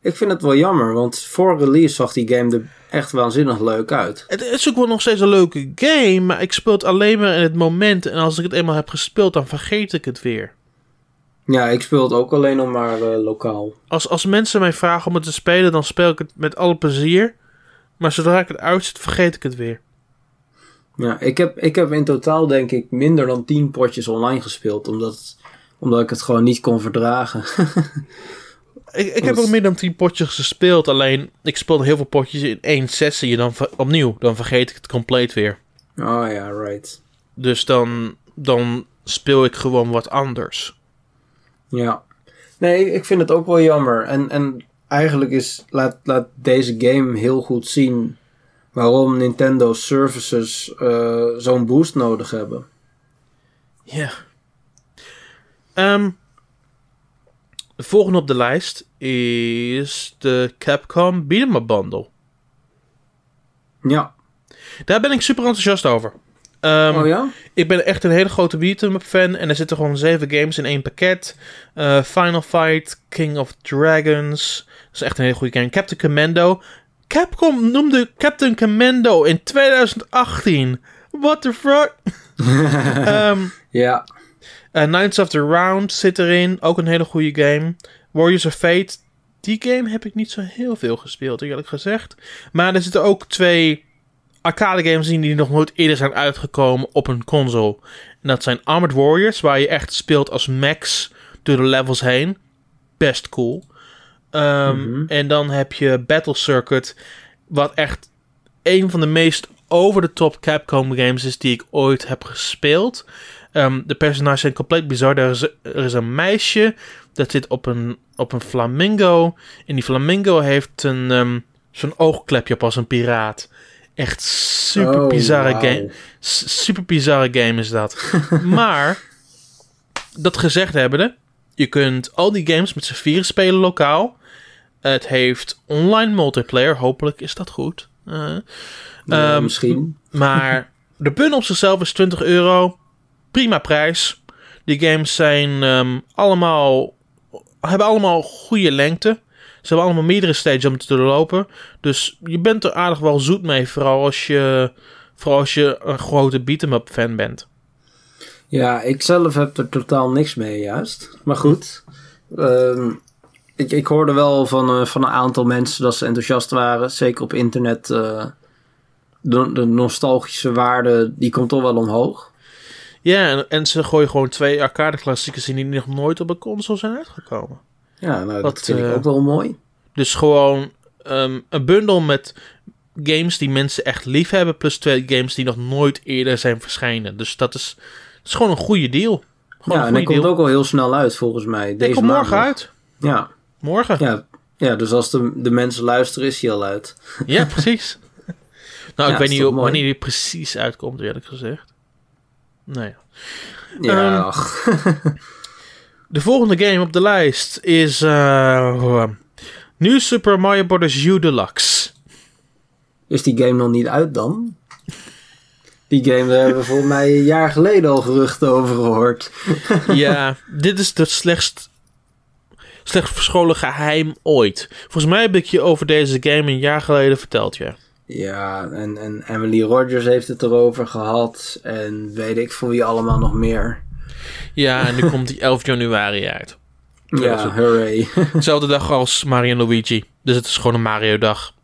Ik vind het wel jammer, want voor release zag die game er echt waanzinnig leuk uit. Het is ook wel nog steeds een leuke game. Maar ik speel het alleen maar in het moment. En als ik het eenmaal heb gespeeld, dan vergeet ik het weer. Ja, ik speel het ook alleen nog maar eh, lokaal. Als, als mensen mij vragen om het te spelen, dan speel ik het met alle plezier. Maar zodra ik het uitzet, vergeet ik het weer. Ja, ik heb, ik heb in totaal denk ik minder dan 10 potjes online gespeeld, omdat, omdat ik het gewoon niet kon verdragen. Ik, ik heb ook meer dan 10 potjes gespeeld. Alleen, ik speelde heel veel potjes in één sessie. En dan opnieuw, dan vergeet ik het compleet weer. oh ja, right. Dus dan, dan speel ik gewoon wat anders. Ja. Nee, ik vind het ook wel jammer. En, en eigenlijk is, laat, laat deze game heel goed zien waarom Nintendo services eh, zo'n boost nodig hebben. Ja. Ehm, de volgende op de lijst is de Capcom Beat'em Up Bundle. Ja. Daar ben ik super enthousiast over. Ehm, oh ja? Ik ben echt een hele grote beat'em up fan. En er zitten gewoon zeven games in één pakket. Eh, Final Fight, King of Dragons. Dat is echt een hele goede game. Captain Commando. Capcom noemde Captain Commando in 2018. What the fuck? Ehm Ja. Eh, Knights of the Round zit erin. Ook een hele goede game. Warriors of Fate. Die game heb ik niet zo heel veel gespeeld, eerlijk gezegd. Maar er zitten ook twee arcade games in die nog nooit eerder zijn uitgekomen op een console. En dat zijn Armored Warriors, waar je echt speelt als Max door de levels heen. Best cool. Ehm, Mhm. En dan heb je Battle Circuit, wat echt een van de meest over-the-top Capcom games is die ik ooit heb gespeeld. Ehm, de personages zijn compleet bizar. Er is, er is een meisje dat zit op een, op een flamingo. En die flamingo heeft een, ehm, zo'n oogklepje op als een piraat. Echt super Oh, bizarre wauw. game. Super bizarre game is dat. maar, dat gezegd hebbende, je kunt al die games met z'n vieren spelen lokaal. Het heeft online multiplayer, hopelijk is dat goed. Eh, Ja, Ehm, misschien. maar de bundle op zichzelf is 20 euro. Prima prijs. Die games zijn ehm, allemaal, hebben allemaal goede lengte. Ze hebben allemaal meerdere stages om te doorlopen. Dus je bent er aardig wel zoet mee. Vooral als je, vooral als je een grote beat-em-up fan bent. Ja, ik zelf heb er totaal niks mee juist. Maar goed. Ehm, ik, ik hoorde wel van, eh, van een aantal mensen dat ze enthousiast waren. Zeker op internet. eh, de, de nostalgische waarde, die komt toch wel omhoog. Ja, en, en ze gooien gewoon twee arcade klassiekers in die nog nooit op een console zijn uitgekomen. Ja, nou, Wat, dat vind ik eh, ook wel mooi. Dus gewoon ehm, een bundel met games die mensen echt lief hebben, plus twee games die nog nooit eerder zijn verschenen. Dus dat is, dat is gewoon een goede deal. Gewoon Ja, en hij komt ook al heel snel uit volgens mij. Die Deze komt morgen uit. Ja, Morgen. Ja, ja, ja dus als de, de mensen luisteren is hij al uit. precies. nou, Ja, ik weet niet wanneer die precies uitkomt, eerlijk gezegd. Nee. Ja, Ehm, ach. De volgende game op de lijst is eh New Super Mario Bros. U Deluxe. is die game nog niet uit dan? Die game daar hebben we volgens mij een jaar geleden al geruchten over gehoord. ja, dit is het slechtst, slechtst verscholen geheim ooit. Volgens mij heb ik je over deze game een jaar geleden verteld, ja. Ja, en, en Emily Rogers heeft het erover gehad. En weet ik voor wie allemaal nog meer. Ja, en nu komt die 11 januari uit. Ja, hooray. Dezelfde dag als Mario en Luigi. Dus het is gewoon een Mario dag.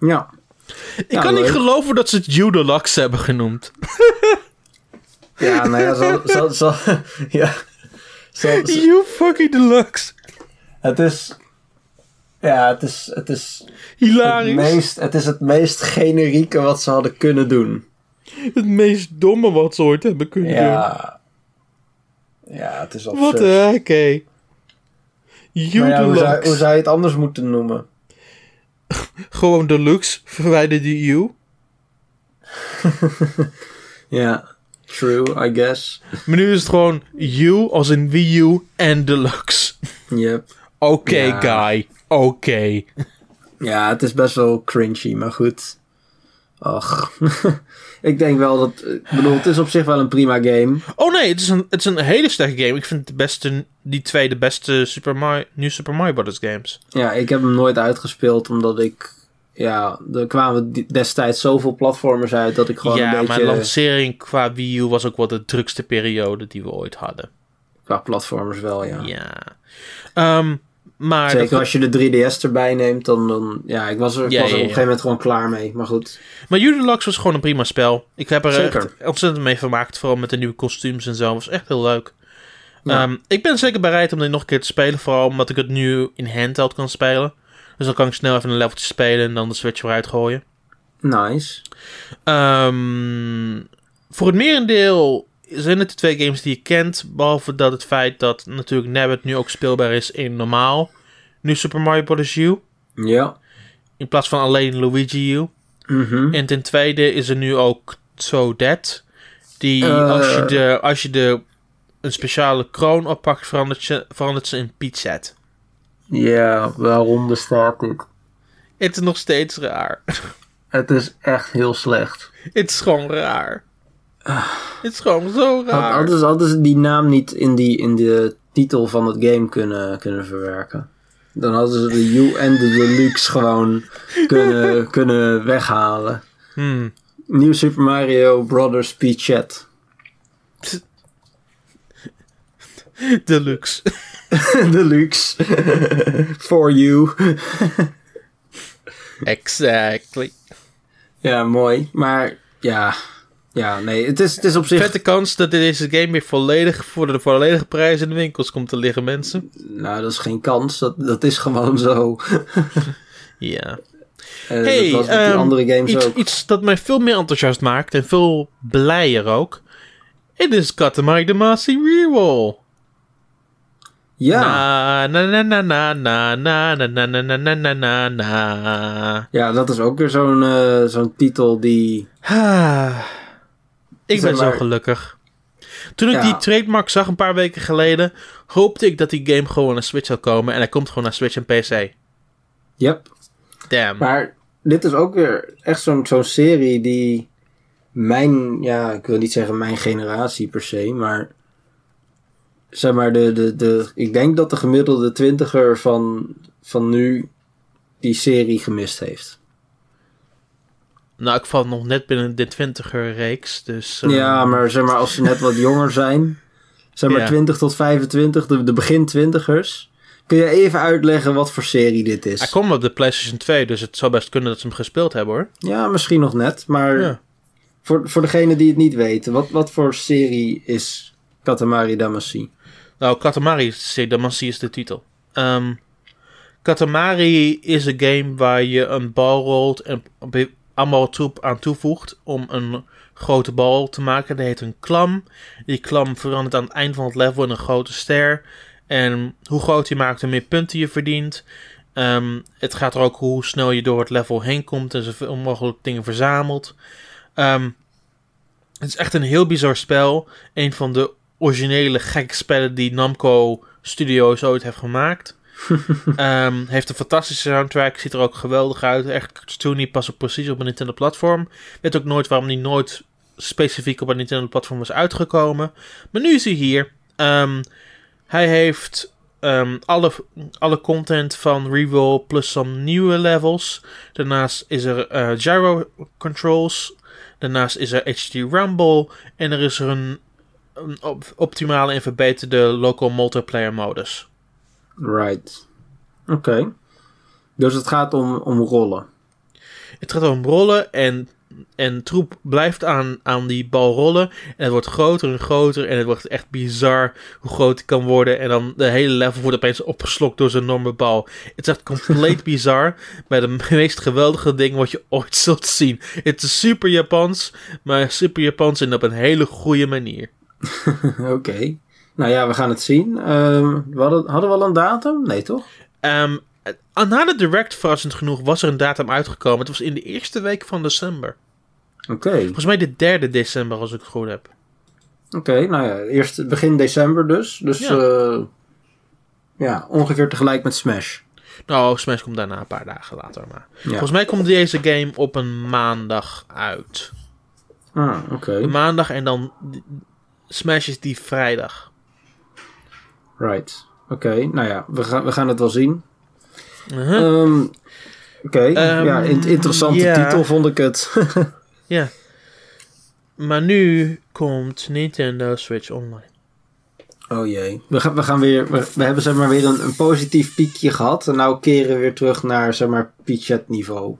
ja. Ik Ja, kan niet geloven dat ze het U Deluxe hebben genoemd. Ja, nou ja, zal, zal, zal, ja. Zal- You fucking Deluxe. het is... Ja, het is, het is het Hilarisch. meest, het is het meest generieke wat ze hadden kunnen doen. Het meest domme wat ze ooit hebben kunnen doen. Ja. Ja, het is absurd. Wat de heck, hé. Ja, hoe, zou, hoe zou je het anders moeten noemen? Gewoon Deluxe, verwijder die U. Ja, true, I guess. Maar nu is het gewoon U als in Wii U en Deluxe. Yep. Oké, Ja. guy. Oké. Ja, het is best wel cringy, maar goed. Ach. ik denk wel dat... Ik bedoel, het is op zich wel een prima game. Oh nee, het is, een, het is een hele sterke game. Ik vind de beste, die twee de beste Super Mario, New Super Mario Bros. games. Ja, ik heb hem nooit uitgespeeld, omdat ik... Ja, er kwamen destijds zoveel platformers uit dat ik gewoon ja, een beetje... maar lancering qua Wii U was ook wel de drukste periode die we ooit hadden. Qua platformers wel, ja. Ja. Ehm, maar Zeker dat- als je de 3DS erbij neemt, dan... dan ja, ik was er, Ja, was er ja, op een gegeven moment gewoon klaar mee. Maar goed. Maar U Deluxe was gewoon een prima spel. Ik heb er Zeker. echt ontzettend mee vermaakt. Vooral met de nieuwe kostuums en zo. was echt heel leuk. Ehm, ik ben zeker bereid om dit nog een keer te spelen. Vooral omdat ik het nu in handheld kan spelen. Dus dan kan ik snel even een leveltje spelen en dan de Switch eruit gooien. Nice. Ehm, voor het merendeel zijn het de twee games die je kent. Behalve dat het feit dat natuurlijk Nabbit nu ook speelbaar is in normaal. Nu Super Mario Bros. U. Ja. In plaats van alleen Luigi U. Mhm. En ten tweede is er nu ook Toadette. Die Eh. als je, de, als je de, een speciale kroon oppakt, verandert, je, verandert ze in Pizet. Ja, waarom bestaat dit? Het is nog steeds raar. Het is echt heel slecht. Het is gewoon raar. Het is gewoon zo raar. Hadden ze, hadden ze die naam niet in, die, in de titel van het game kunnen, kunnen verwerken? Dan hadden ze de U en de Deluxe gewoon kunnen, kunnen weghalen. Hmm. Nieuw Super Mario Brothers Peach Chat. Deluxe. Deluxe. For you. exactly. Ja, mooi. Maar ja, ja nee, het is, het is op zich... Vette kans dat deze game weer volledig voor de volledige prijs in de winkels komt te liggen, mensen. Nou, dat is geen kans. Dat, dat is gewoon zo. Ja. Eh, Hey, dat was ehm, andere games Iets, ook. iets dat mij veel meer enthousiast maakt en veel blijer ook. Het is Katamari Damacy Reroll. Ja. Na na na na na na na na na na na na na na. ja, dat is ook weer zo'n eh, zo'n titel die... Ik ben zo gelukkig. Toen ik Ja. die trademark zag een paar weken geleden, hoopte ik dat die game gewoon naar Switch zou komen. En hij komt gewoon naar Switch en PC. Yep. Damn. Maar dit is ook weer echt zo'n zo'n serie die mijn, ja, ik wil niet zeggen mijn generatie per se, maar zeg maar de, de, de ik denk dat de gemiddelde twintiger van, van nu die serie gemist heeft. Nou, ik val nog net binnen de twintiger reeks, dus... Ja, maar zeg maar, als ze net wat jonger zijn, zeg maar Ja. 20 tot 25, de, de begin twintigers. Kun je even uitleggen wat voor serie dit is? Hij kwam op de PlayStation 2, dus het zou best kunnen dat ze hem gespeeld hebben hoor. Ja, misschien nog net, maar Ja. voor, voor degene die het niet weten, wat, wat voor serie is Katamari Damacy? Nou, Katamari Damacy is de titel. Ehm, Katamari is een game waar je een bal rolt en allemaal troep aan toevoegt om een grote bal te maken. Dat heet een klam. Die klam verandert aan het eind van het level in een grote ster. En hoe groot je maakt, hoe meer punten je verdient. Ehm, het gaat er ook hoe snel je door het level heen komt en zoveel mogelijk dingen verzamelt. Ehm, het is echt een heel bizar spel. Een van de originele gekke spellen die Namco Studios ooit heeft gemaakt. Ehm, heeft een fantastische soundtrack, ziet er ook geweldig uit. Echt cartoony, past ook precies op een Nintendo platform. Weet ook nooit waarom die nooit specifiek op een Nintendo platform was uitgekomen. Maar nu is hij hier. Ehm, hij heeft ehm, alle, alle content van Reroll plus some nieuwe levels. Daarnaast is er eh, gyro controls. Daarnaast is er HD Rumble. En er is er een, een op- optimale en verbeterde local multiplayer modus. Right. Oké. Dus het gaat om, om rollen. Het gaat om rollen en, en troep blijft aan, aan die bal rollen. En het wordt groter en groter en het wordt echt bizar hoe groot het kan worden. En dan de hele level wordt opeens opgeslokt door zo'n enorme bal. Het is echt compleet bizar. Bij de meest geweldige dingen wat je ooit zult zien. Het is super Japans, maar super Japans en op een hele goede manier. Oké. Nou ja, we gaan het zien. Ehm, we hadden, hadden we al een datum? Nee, toch? Ehm, na de direct, verrassend genoeg, was er een datum uitgekomen. Het was in de eerste week van december. Oké. Volgens mij de derde december, als ik het goed heb. Oké, nou ja, eerst begin december dus. Dus Ja. ja, ja ongeveer tegelijk met Smash. Nou, Smash komt daarna een paar dagen later. Maar Ja. volgens mij komt deze game op een maandag uit. Ah, oké. Maandag en dan Smash is die vrijdag. Right. Oké, nou ja, we gaan, we gaan het wel zien. Uh-huh. Ehm, Oké, Ehm, ja, in- interessante titel vond ik het. Ja. Maar nu komt Nintendo Switch Online. oh jee. We gaan, we gaan weer, we, we hebben zeg maar weer een, een positief piekje gehad. En nou keren we weer terug naar zeg maar Pichet niveau.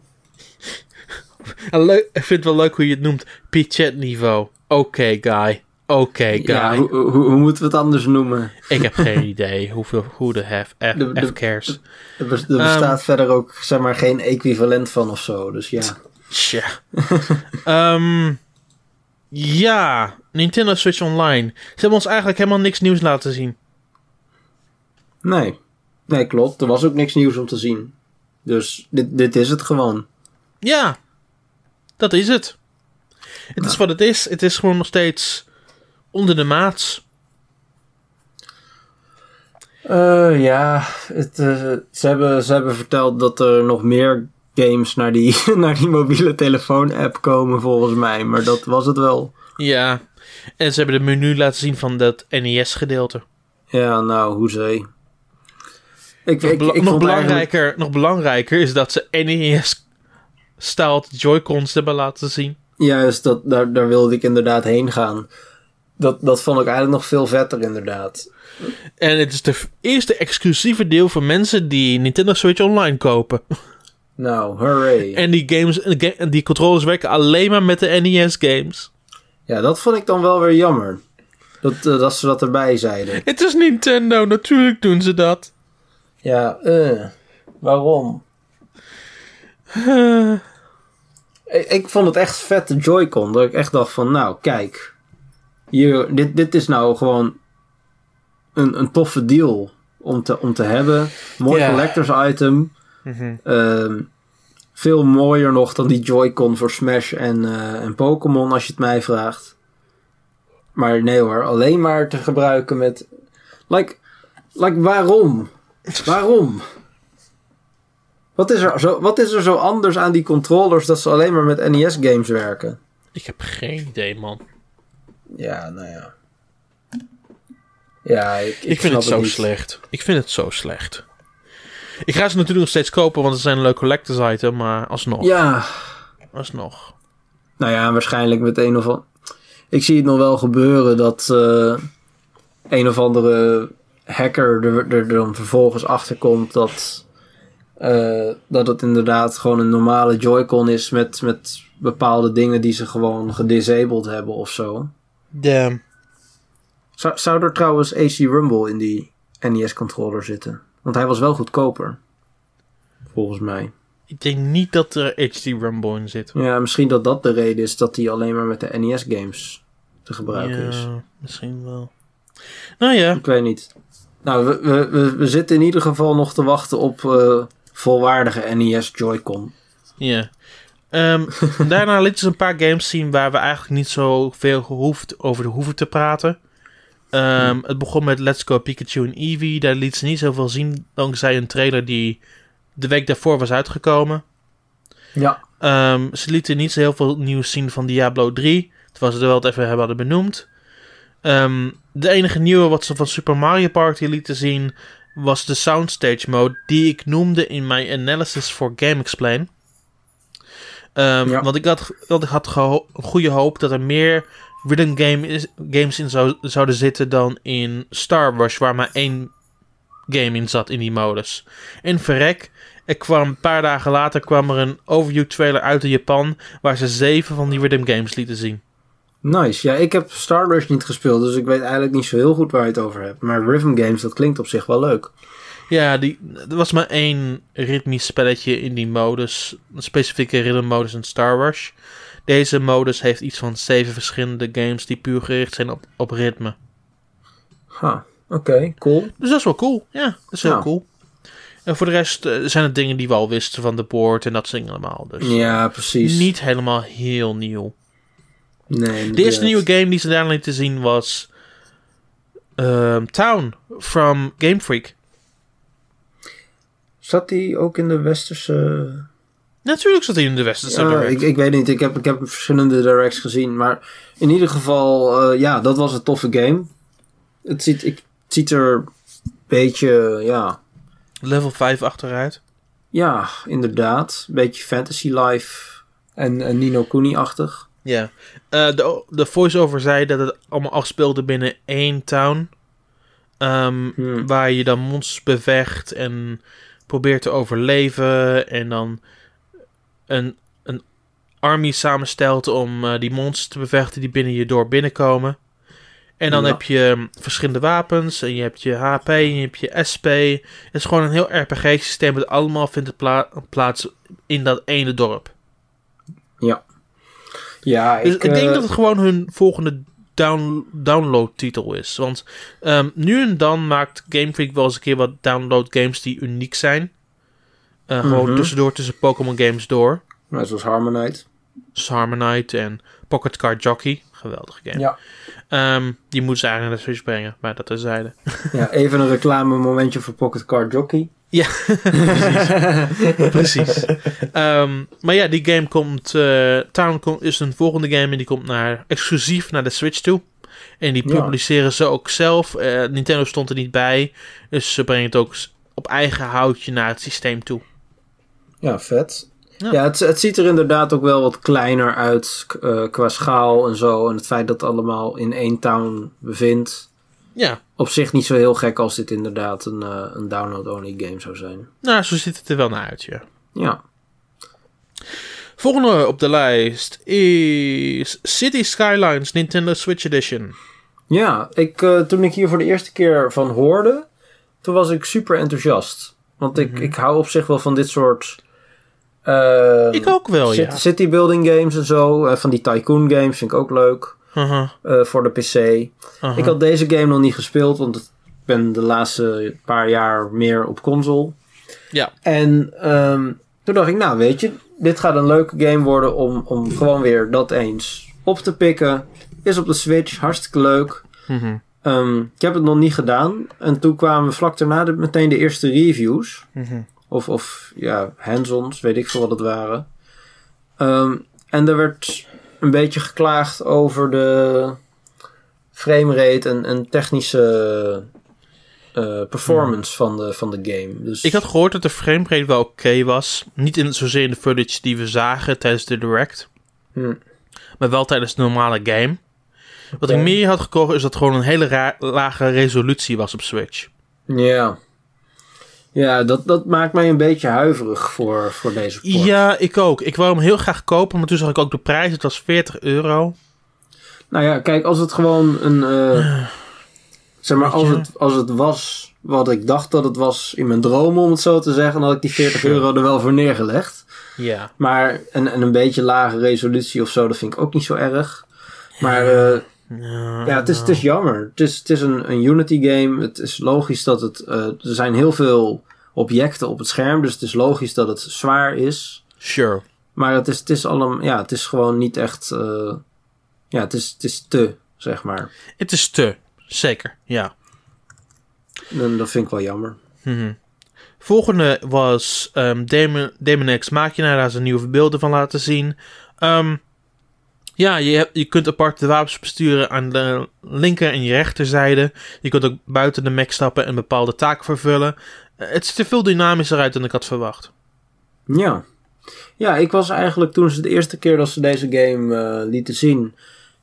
Ik vind het wel leuk hoe je het noemt. Pichet niveau. Oké, guy. Oké, guy. Ja, hoe, hoe, hoe moeten we het anders noemen? Ik heb geen idee hoeveel, hoe de hef, F, De- de- F cares. Er, er bestaat Ehm. verder ook zeg maar geen equivalent van of zo. Dus ja. Tja. Ehm, ja, Nintendo Switch Online. Ze hebben ons eigenlijk helemaal niks nieuws laten zien. Nee. Nee, klopt. Er was ook niks nieuws om te zien. Dus dit, dit is het gewoon. Ja, dat is het. Het is wat het is. Het is gewoon nog steeds onder de maats. Eh, ja, het, eh, ze, hebben, ze hebben verteld dat er nog meer games naar die, naar die mobiele telefoon-app komen, volgens mij. Maar dat was het wel. Ja, en ze hebben de menu laten zien van dat NES-gedeelte. Ja, nou, hoezee. Ik, Nog, ik, nog, eigenlijk- belangrijker, nog belangrijker is dat ze NES-styled Joy-Cons hebben laten zien. Juist, dat, daar, daar wilde ik inderdaad heen gaan. Dat, dat vond ik eigenlijk nog veel vetter, inderdaad. En het is de eerste exclusieve deel voor mensen die Nintendo Switch Online kopen. Nou, hooray. En die games, en die controllers werken alleen maar met de NES games. Ja, dat vond ik dan wel weer jammer. Dat, eh, dat ze dat erbij zeiden. Het is Nintendo, natuurlijk doen ze dat. Ja, eh, waarom? Eh, Ik, ik vond het echt vet, de Joy-Con. Dat ik echt dacht van, nou, kijk. Hier, dit, dit is nou gewoon een, een toffe deal om te, om te hebben. Mooi collectors item. mhm. Ehm, veel mooier nog dan die Joy-Con voor Smash en, eh, en Pokémon, als je het mij vraagt. Maar nee hoor, alleen maar te gebruiken met... Like, like waarom? Waarom? Wat is, er zo, wat is er zo anders aan die controllers dat ze alleen maar met NES-games werken? Ik heb geen idee, man. Ja, nou ja. Ja, ik, ik, Ik, vind het zo niet. slecht. Ik vind het zo slecht. Ik ga ze natuurlijk nog steeds kopen, want ze zijn een leuk collectors item, maar alsnog. Ja, Alsnog. nou ja, waarschijnlijk met een of andere... Ik zie het nog wel gebeuren dat eh, een of andere hacker er, er dan vervolgens achter komt dat, eh, dat het inderdaad gewoon een normale Joy-Con is met, met bepaalde dingen die ze gewoon gedisabled hebben of zo. Damn. Zou, zou er trouwens AC Rumble in die NES-controller zitten? Want hij was wel goedkoper. Volgens mij. Ik denk niet dat er HD Rumble in zit. Ja, misschien dat dat de reden is dat hij alleen maar met de NES-games te gebruiken is. Ja, misschien wel. Nou ja, Ik weet niet. Nou, we, we, we, we zitten in ieder geval nog te wachten op eh, volwaardige NES Joy-Con. ja. Ehm, daarna lieten ze een paar games zien waar we eigenlijk niet zo veel gehoefd, over de hoeven te praten. Ehm, Het begon met Let's Go Pikachu en Eevee. Daar liet ze niet zoveel zien, dankzij een trailer die de week daarvoor was uitgekomen. Ja. Ehm, ze lieten niet zo heel veel nieuws zien van Diablo 3. Terwijl ze er wel het even hebben hadden benoemd. De enige nieuwe wat ze van Super Mario Party lieten zien was de Soundstage mode die ik noemde in mijn analysis voor Game Explain. Ehm, Ja. Want ik had, ik had geho- goede hoop dat er meer rhythm game is- games in zou, zouden zitten dan in Star Wars, waar maar één game in zat in die modus. En verrek, er kwam een paar dagen later kwam er een overview trailer uit in Japan waar ze zeven van die rhythm games lieten zien. Nice. Ja, ik heb Star Rush niet gespeeld, dus ik weet eigenlijk niet zo heel goed waar je het over hebt. Maar Rhythm Games, dat klinkt op zich wel leuk. Ja, die, er was maar één ritmisch spelletje in die modus, een specifieke rhythm modus in Star Wars. Deze modus heeft iets van zeven verschillende games die puur gericht zijn op, op ritme. Ha, oké, cool. Dus dat is wel cool. Ja, dat is heel Ja. cool. En voor de rest eh, zijn het dingen die we al wisten van de board en dat soort dingen allemaal. Dus Ja, precies. niet helemaal heel nieuw. Nee, De eerste nieuwe game die ze daar lieten zien was ehm, Town from Game Freak. Zat die ook in de westerse... Natuurlijk zat hij in de westerse Ja, direct. ik, ik weet niet, ik heb, ik heb verschillende directs gezien. Maar in ieder geval, eh, ja, dat was een toffe game. Het ziet, ik, het ziet er een beetje, ja... Level 5 achteruit. Ja, inderdaad. Een beetje Fantasy Life en, en Nino Kuni-achtig. Ja. Eh, de, de voice-over zei dat het allemaal afspeelde binnen één town. Ehm, Hmm. Waar je dan monsters bevecht en probeert te overleven. En dan een, een army samenstelt om eh, die monsters te bevechten die binnen je dorp binnenkomen. En dan Ja. heb je mm, verschillende wapens. En je hebt je HP en je hebt je SP. Het is gewoon een heel RPG-systeem. Het allemaal vindt het pla- plaats in dat ene dorp. Ja, Dus ik, ik, denk eh, dat het gewoon hun volgende down, download-titel is. Want ehm, nu en dan maakt Game Freak wel eens een keer wat download games die uniek zijn. Eh, Gewoon Mhm. tussendoor tussen Pokémon games door. Net zoals Harmonite. Dus Harmonite en Pocket Card Jockey. Geweldige game. Ja. Ehm, die moeten ze eigenlijk naar de Switch brengen. Maar dat terzijde. ja, even een reclame momentje voor Pocket Card Jockey. Ja, precies. Ehm, maar ja, die game komt... eh Town is een volgende game en die komt naar, exclusief naar de Switch toe. En die Ja. publiceren ze ook zelf. Eh, Nintendo stond er niet bij. Dus ze brengen het ook op eigen houtje naar het systeem toe. Ja, vet. Ja. Ja, het, het ziet er inderdaad ook wel wat kleiner uit eh, qua schaal en zo. En het feit dat het allemaal in één town bevindt. Ja, Op zich niet zo heel gek als dit inderdaad een, eh, een download-only game zou zijn. nou, zo ziet het er wel naar uit, ja. Ja. Volgende op de lijst is City Skylines Nintendo Switch Edition. Ja, ik, eh, toen ik hier voor de eerste keer van hoorde, toen was ik super enthousiast. Want ik, Mhm. ik hou op zich wel van dit soort... eh, Ik ook wel, city, ja. city building games en zo. Eh, van die tycoon games vind ik ook leuk. Haha, eh, voor de PC. haha. Ik had deze game nog niet gespeeld, want ik ben de laatste paar jaar meer op console. Ja. En ehm, toen dacht ik, nou weet je, dit gaat een leuke game worden om, om gewoon weer dat eens op te pikken. Is op de Switch, hartstikke leuk. Mhm, Ehm, ik heb het nog niet gedaan. En toen kwamen vlak daarna de, meteen de eerste reviews. Of, of ja, hands-ons, weet ik veel wat het waren. Ehm, en er werd een beetje geklaagd over de framerate en, en technische eh, performance van, de, van de game. Dus, Ik had gehoord dat de framerate wel oké was. Niet in, zozeer in de footage die we zagen tijdens de direct. Hm. Maar wel tijdens de normale game. Wat ik meer had gekocht is dat het gewoon een hele lage resolutie was op Switch. Ja. Ja, dat, dat maakt mij een beetje huiverig voor, voor deze port. Ja, ik ook. Ik wou hem heel graag kopen, maar toen zag ik ook de prijs. Het was 40 euro. Nou ja, kijk, als het gewoon een... eh, zeg maar, als het, als het was wat ik dacht dat het was in mijn dromen, om het zo te zeggen, dan had ik die 40 Sure. euro er wel voor neergelegd. Ja. Maar en, en een beetje lage resolutie of zo, dat vind ik ook niet zo erg. Maar eh, ja, het is, het is jammer. Het is, het is een, een Unity game. Het is logisch dat het... eh, er zijn heel veel objecten op het scherm, dus het is logisch dat het zwaar is. Sure. Maar het is, het is allemaal... Ja, het is gewoon niet echt... eh, ja, het is, het is te, zeg maar. Het is te. Zeker, ja. En dat vind ik wel jammer. Mhm. Volgende was ehm Demon, Demon X Machina. Daar een nieuwe beelden van laten zien. Ehm, ja, je, hebt, je kunt apart de wapens besturen aan de linker en je rechterzijde. Je kunt ook buiten de mech stappen en bepaalde taken vervullen. Eh, het ziet er veel dynamischer uit dan ik had verwacht. Ja. Ja, ik was eigenlijk toen ze de eerste keer dat ze deze game eh, lieten zien,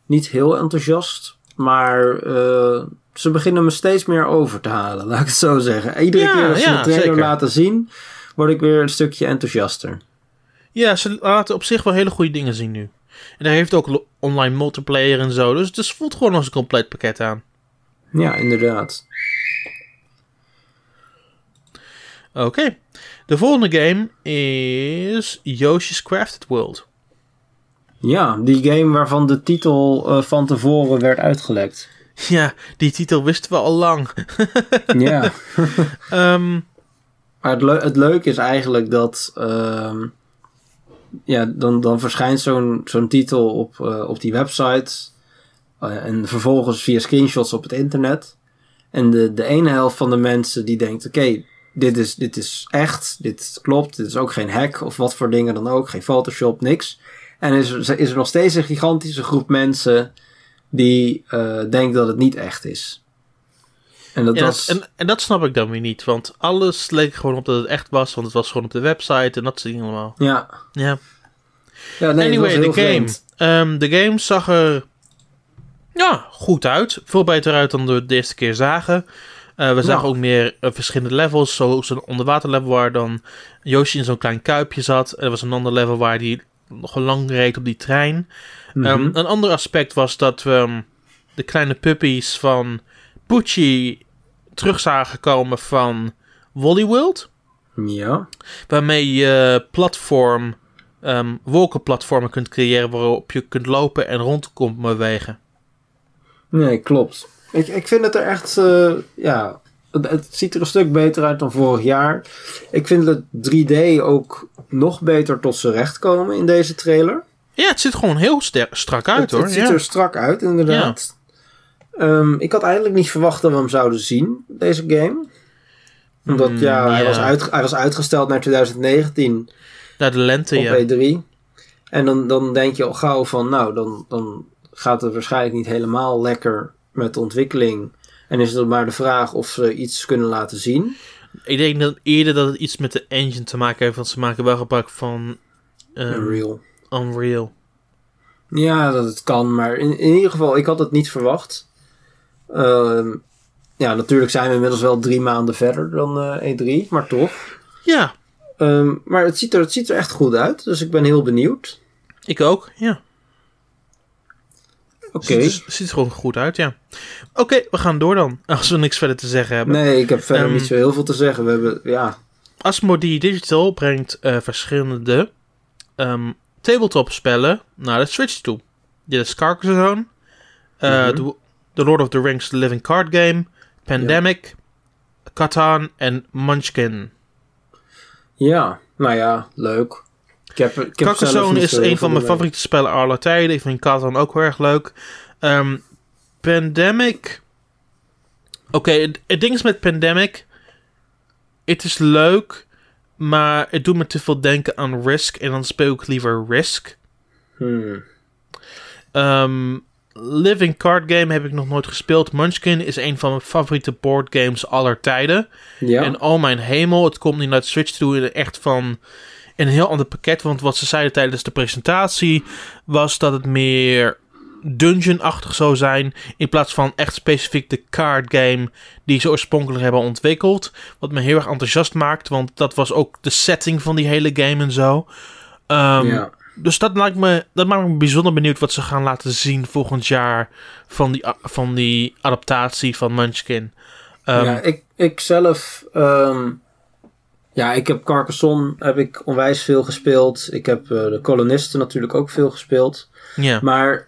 niet heel enthousiast. Maar eh, ze beginnen me steeds meer over te halen, laat ik het zo zeggen. Iedere Ja, keer dat ze ja, de trailer zeker. laten zien, word ik weer een stukje enthousiaster. Ja, ze laten op zich wel hele goede dingen zien nu. En daar heeft ook online multiplayer en zo. Dus het voelt gewoon als een compleet pakket aan. Ja, inderdaad. Oké. De volgende game is Yoshi's Crafted World. Ja, die game waarvan de titel eh, van tevoren werd uitgelekt. Ja, die titel wisten we al lang. ja. Ehm, Maar het, het leuke is eigenlijk dat. ehm, ja, dan, dan verschijnt zo'n zo'n titel op, eh, op die website. eh, en vervolgens via screenshots op het internet. En de, de ene helft van de mensen die denkt: oké, dit, is, dit is echt, dit klopt, dit is ook geen hack of wat voor dingen dan ook, geen Photoshop, niks. En is er, is er nog steeds een gigantische groep mensen die eh denkt dat het niet echt is. En dat ja, en, en dat snap ik dan weer niet. Want alles leek gewoon op dat het echt was. Want het was gewoon op de website en dat soort dingen allemaal. ja. Ja. ja, nee, anyway, de game. Ehm, de game zag er ja, goed uit. Veel beter uit dan we de eerste keer zagen. Eh, we zagen ook meer eh, verschillende levels. Zoals een onderwaterlevel waar dan Yoshi in zo'n klein kuipje zat. Er was een ander level waar hij nog lang reed op die trein. Mhm. Ehm, een ander aspect was dat we ehm, de kleine puppies van Pucci terug zagen komen van Wally World. Ja. Waarmee je platform, ehm, wolkenplatformen kunt creëren waarop je kunt lopen en rond kunt bewegen. Nee, klopt. Ik, ik vind het er echt, eh, ja, het, het ziet er een stuk beter uit dan vorig jaar. Ik vind het 3D ook nog beter tot zijn recht komen in deze trailer. Ja, het ziet gewoon heel strak uit het, hoor. het ziet ja. er strak uit, inderdaad. Ehm, ik had eigenlijk niet verwacht dat we hem zouden zien, deze game. Omdat, Mm, ja, Hij, ja. was uit, hij was uitgesteld naar 2019 Naar de lente, op ja. E3. En dan, dan denk je al gauw van, nou, dan, dan gaat het waarschijnlijk niet helemaal lekker met de ontwikkeling. En is het maar de vraag of ze iets kunnen laten zien. Ik denk dat eerder dat het iets met de engine te maken heeft, want ze maken wel gebruik van ehm, Unreal. Unreal. Ja, dat het kan, maar in, in ieder geval, ik had het niet verwacht. Ehm, ja, natuurlijk zijn we inmiddels wel drie maanden verder dan eh, E3, maar toch. Ja, Ehm, maar het ziet, er, het ziet er echt goed uit, dus ik ben heel benieuwd. ik ook, ja. Oké. Ziet, er- ziet er gewoon goed uit, ja. Oké, we gaan door dan, als we niks verder te zeggen hebben. Nee, ik heb verder Ehm, niet zo heel veel te zeggen. We hebben, ja, Asmodee Digital brengt eh, verschillende ehm, tabletop spellen naar de Switch toe. Dit is Carcassonne, eh, Mhm. The, The Lord of the Rings The Living Card Game, Pandemic, Catan en Munchkin. ja, nou ja, leuk. Ik heb, ik heb zelf Carcassonne niet is een van mijn favoriete spellen aller tijden. Ik vind Catan ook heel erg leuk. Ehm, Pandemic. Oké, het, het ding is met Pandemic. Het is leuk, maar het doet me te veel denken aan Risk. En dan speel ik liever Risk. Hmm. Ehm, Living Card Game heb ik nog nooit gespeeld. Munchkin is een van mijn favoriete board games aller tijden. Ja. En oh mijn hemel, het komt nu naar Switch toe in echt van een heel ander pakket. Want wat ze zeiden tijdens de presentatie was dat het meer dungeon-achtig zou zijn. In plaats van echt specifiek de card game die ze oorspronkelijk hebben ontwikkeld. Wat me heel erg enthousiast maakt, want dat was ook de setting van die hele game en zo. Ehm, ja. Dus dat maakt, me, dat maakt me bijzonder benieuwd wat ze gaan laten zien volgend jaar van die, van die adaptatie van Munchkin. Ehm, ja, ik, ik zelf... ehm, ja, ik heb Carcassonne heb ik onwijs veel gespeeld. Ik heb eh, de kolonisten natuurlijk ook veel gespeeld. ja. Maar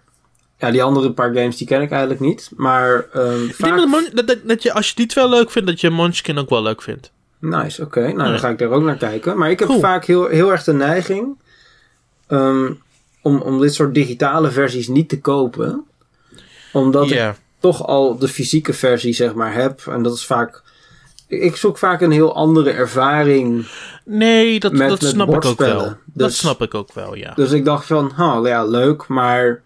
ja, die andere paar games die ken ik eigenlijk niet. Maar ehm, Ik vaak... denk dat, dat, dat, dat je, als je die wel leuk vindt, dat je Munchkin ook wel leuk vindt. Nice, oké. Nou, Ja. dan ga ik daar ook naar kijken. Maar ik heb Cool. vaak heel, heel erg de neiging ehm, om, om dit soort digitale versies niet te kopen. Omdat ik toch al de fysieke versie, zeg maar, heb. En dat is vaak... Ik zoek vaak een heel andere ervaring. Nee, dat, Met- dat met snap ik ook wel. Dat Dus- snap ik ook wel, ja. Dus ik dacht van, oh, ja, leuk, maar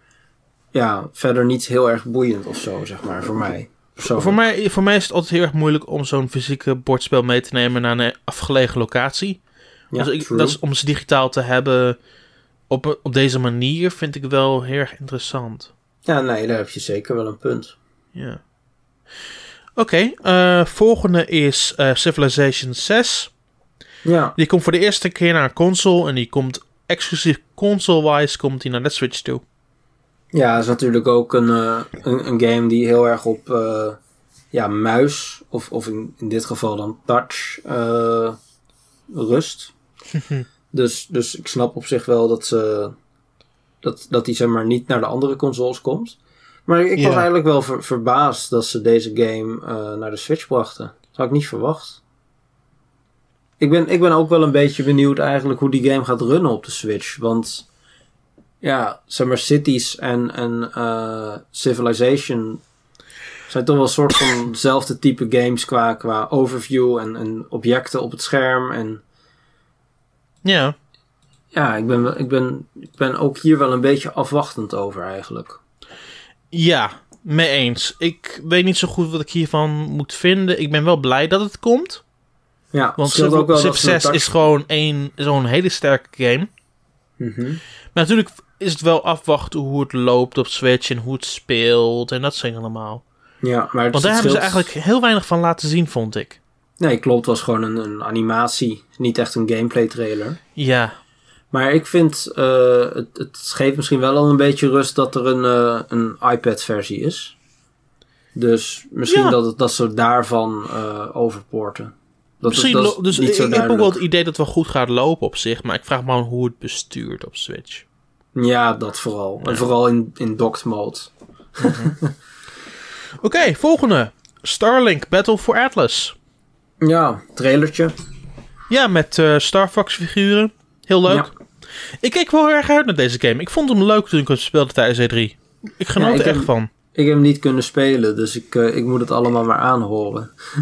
ja, verder niet heel erg boeiend of zo, zeg maar, voor mij. Persoonlijk. Voor mij, voor mij is het altijd heel erg moeilijk om zo'n fysieke bordspel mee te nemen naar een afgelegen locatie. Ja, dus ik, dat is, om ze digitaal te hebben op, op deze manier vind ik wel heel erg interessant. Ja, nee, daar heb je zeker wel een punt. Ja. Oké, eh, volgende is eh, Civilization 6. Ja, Die komt voor de eerste keer naar console en die komt exclusief console-wise komt die naar de Switch toe. ja is natuurlijk ook een, eh, een, een game die heel erg op ja, muis, of, of in, in dit geval dan touch, rust. dus, dus ik snap op zich wel dat ze dat, dat die zeg maar niet naar de andere consoles komt. Maar ik Ja. was eigenlijk wel ver- verbaasd dat ze deze game eh, naar de Switch brachten. Dat had ik niet verwacht. Ik ben, ik ben ook wel een beetje benieuwd eigenlijk hoe die game gaat runnen op de Switch. Want ja, zeg maar Cities en, en eh, Civilization zijn toch wel een soort van hetzelfde type games qua, qua overview en, en objecten op het scherm. En Ja, ja, ik ben, ik, ben, ik ben ook hier wel een beetje afwachtend over eigenlijk. Ja, mee eens. Ik weet niet zo goed wat ik hiervan moet vinden. Ik ben wel blij dat het komt. Ja, Want Civ, ook wel Civ dat ze een 6 touch- is gewoon een, zo'n hele sterke game. Mhm. Maar natuurlijk is het wel afwachten hoe het loopt op Switch en hoe het speelt en dat soort allemaal. Ja, maar het Want daar hebben ze eigenlijk heel weinig van laten zien, vond ik. Nee, klopt. Het was gewoon een, een animatie. Niet echt een gameplay trailer. Ja, Maar ik vind, eh, het, het geeft misschien wel al een beetje rust dat er een, eh, een iPad-versie is. Dus misschien Ja. dat, het, dat ze daarvan eh, overpoorten. Dat misschien. is, dat is lo- dus niet ik, zo ik heb ook wel het idee dat het wel goed gaat lopen op zich, maar ik vraag me af hoe het bestuurt op Switch. Ja, dat vooral. En vooral in, in docked mode. Oké, volgende. Starlink Battle for Atlas. Ja, trailertje. Ja, met Star Fox figuren. Heel leuk. Ja. Ik keek wel erg uit naar deze game. Ik vond hem leuk toen ik hem speelde tijdens E3. Ik genoot Ja, ik er echt van. Ik heb hem niet kunnen spelen, dus ik, eh, ik moet het allemaal maar aanhoren.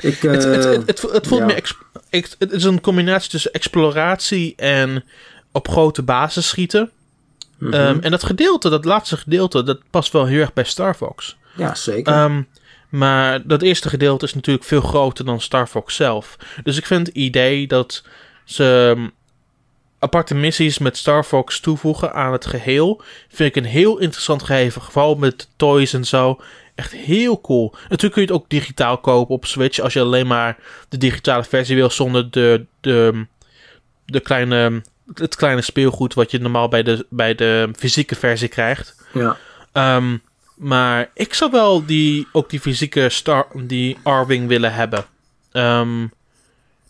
ik, Mhm. Het, het, eh, het, het, het voelt ja. meer het is een combinatie tussen exploratie en op grote basis schieten. mhm. Ehm, en dat gedeelte, dat laatste gedeelte, dat past wel heel erg bij Star Fox. ja, zeker. Ehm, maar dat eerste gedeelte is natuurlijk veel groter dan Star Fox zelf. Dus ik vind het idee dat ze ehm, aparte missies met Star Fox toevoegen aan het geheel, vind ik een heel interessant gegeven. Vooral met toys en zo. Echt heel cool. Natuurlijk kun je het ook digitaal kopen op Switch als je alleen maar de digitale versie wil zonder de, de, de kleine, het kleine speelgoed wat je normaal bij de, bij de fysieke versie krijgt. ja. Ehm, maar ik zou wel die, ook die fysieke star, die Arwing willen hebben. Ehm,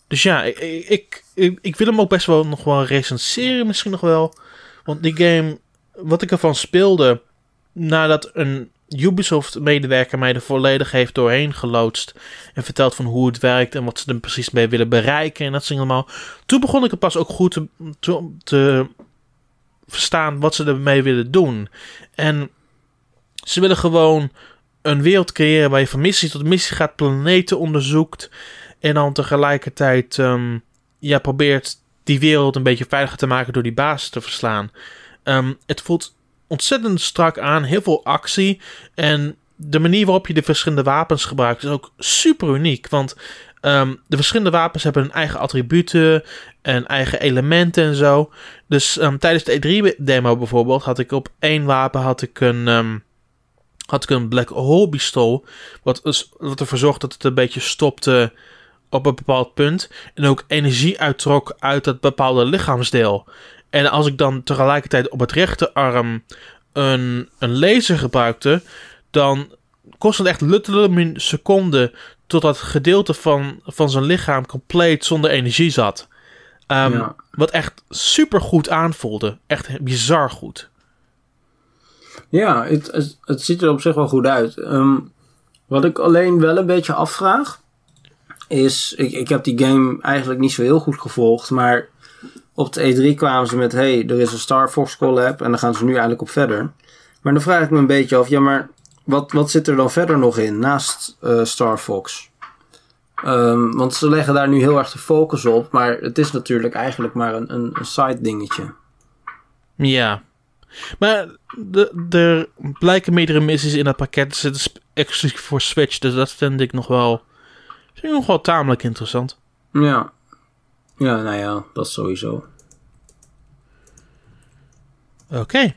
dus ja, ik, ik, ik, ik wil hem ook best wel nog wel recenseren misschien nog wel. Want die game, wat ik ervan speelde, nadat een Ubisoft-medewerker mij er volledig heeft doorheen geloodst en verteld van hoe het werkt en wat ze er precies mee willen bereiken en dat soort allemaal. Toen begon ik er pas ook goed te, te, te verstaan wat ze ermee willen doen. En ze willen gewoon een wereld creëren waar je van missie tot missie gaat, planeten onderzoekt. En dan tegelijkertijd ehm, ja, probeert die wereld een beetje veiliger te maken door die basis te verslaan. Ehm, het voelt ontzettend strak aan. Heel veel actie. En de manier waarop je de verschillende wapens gebruikt is ook super uniek. Want ehm, de verschillende wapens hebben hun eigen attributen en eigen elementen en zo. Dus ehm, tijdens de E3-demo bijvoorbeeld had ik op één wapen had ik een, had ik een Black Hole pistool. Wat, wat ervoor zorgt dat het een beetje stopte op een bepaald punt. En ook energie uittrok uit dat bepaalde lichaamsdeel. En als ik dan tegelijkertijd op het rechterarm een, een laser gebruikte, dan kost het echt letterlijk een seconde tot dat gedeelte van, van zijn lichaam compleet zonder energie zat. Ehm, wat echt super goed aanvoelde. Echt bizar goed. Ja, het, het, ziet er op zich wel goed uit. Ehm, wat ik alleen wel een beetje afvraag, is: ik, ik heb die game eigenlijk niet zo heel goed gevolgd, maar op de E3 kwamen ze met: hey, er is een Star Fox collab en dan gaan ze nu eigenlijk op verder. Maar dan vraag ik me een beetje af: ja, maar wat, wat zit er dan verder nog in naast uh, Star Fox? Um, want ze leggen daar nu heel erg de focus op, maar het is natuurlijk eigenlijk maar een, een, een side dingetje. Ja. Maar er blijken meerdere missies in dat pakket te zitten exclusief voor Switch, dus dat vind ik nog wel, vind ik nog wel tamelijk interessant. Ja. Ja, nou ja, dat sowieso. Oké.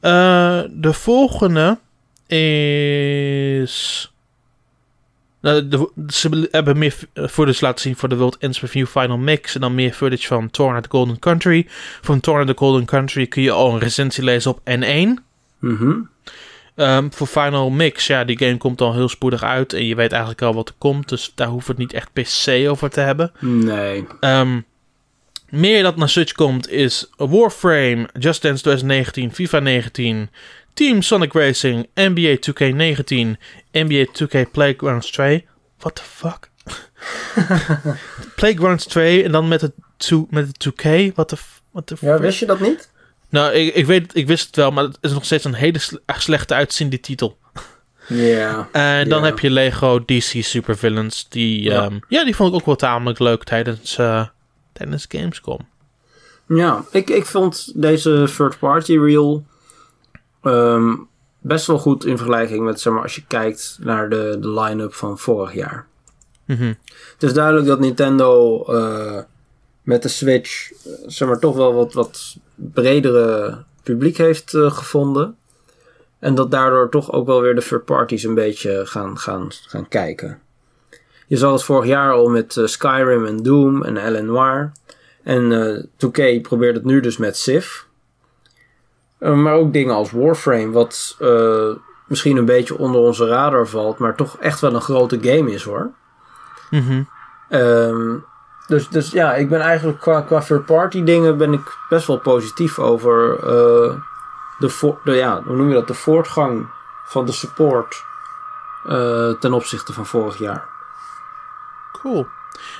Uh, de volgende is. Nou, de, ze hebben meer footage laten zien voor de World Ends Review Final Mix. En dan meer footage van Torn at the Golden Country. Van Torn at the Golden Country kun je al een recensie lezen op N1. Mm voor Final Mix, ja, die game komt al heel spoedig uit. En je weet eigenlijk al wat er komt. Dus daar hoeft het niet echt PC over te hebben. Nee. Um, meer dat naar Switch komt is Warframe, Just Dance 2019, FIFA 19, Team Sonic Racing, NBA 2K19, NBA 2K Playgrounds 2. What the fuck? Playgrounds 2 en dan met het, two, met het 2K. What the, what the Ja, wist je dat niet? Nou, ik, ik, weet, ik wist het wel, maar het is nog steeds een hele slechte uitziende titel. Ja. en dan heb je Lego DC Supervillains. Die, ja. Um, ja, die vond ik ook wel tamelijk leuk tijdens, uh, tijdens Gamescom. Ja, ik, ik vond deze third party reel Ehm, best wel goed in vergelijking met, zeg maar, als je kijkt naar de, de line-up van vorig jaar. Mm Het is duidelijk dat Nintendo uh, met de Switch, eh, zeg maar, toch wel wat, wat bredere publiek heeft uh, gevonden. En dat daardoor toch ook wel weer de third parties een beetje gaan, gaan, gaan kijken. Je zag het vorig jaar al met Skyrim en Doom en L.A. Noir. En 2K probeert het nu dus met Civ. Eh, maar ook dingen als Warframe, wat uh, misschien een beetje onder onze radar valt, maar toch echt wel een grote game is hoor. Mm dus, dus ja, ik ben eigenlijk qua, qua third party dingen ben ik best wel positief over uh, de, voor, de, ja, hoe noem je dat, de voortgang van de support uh, ten opzichte van vorig jaar. Cool.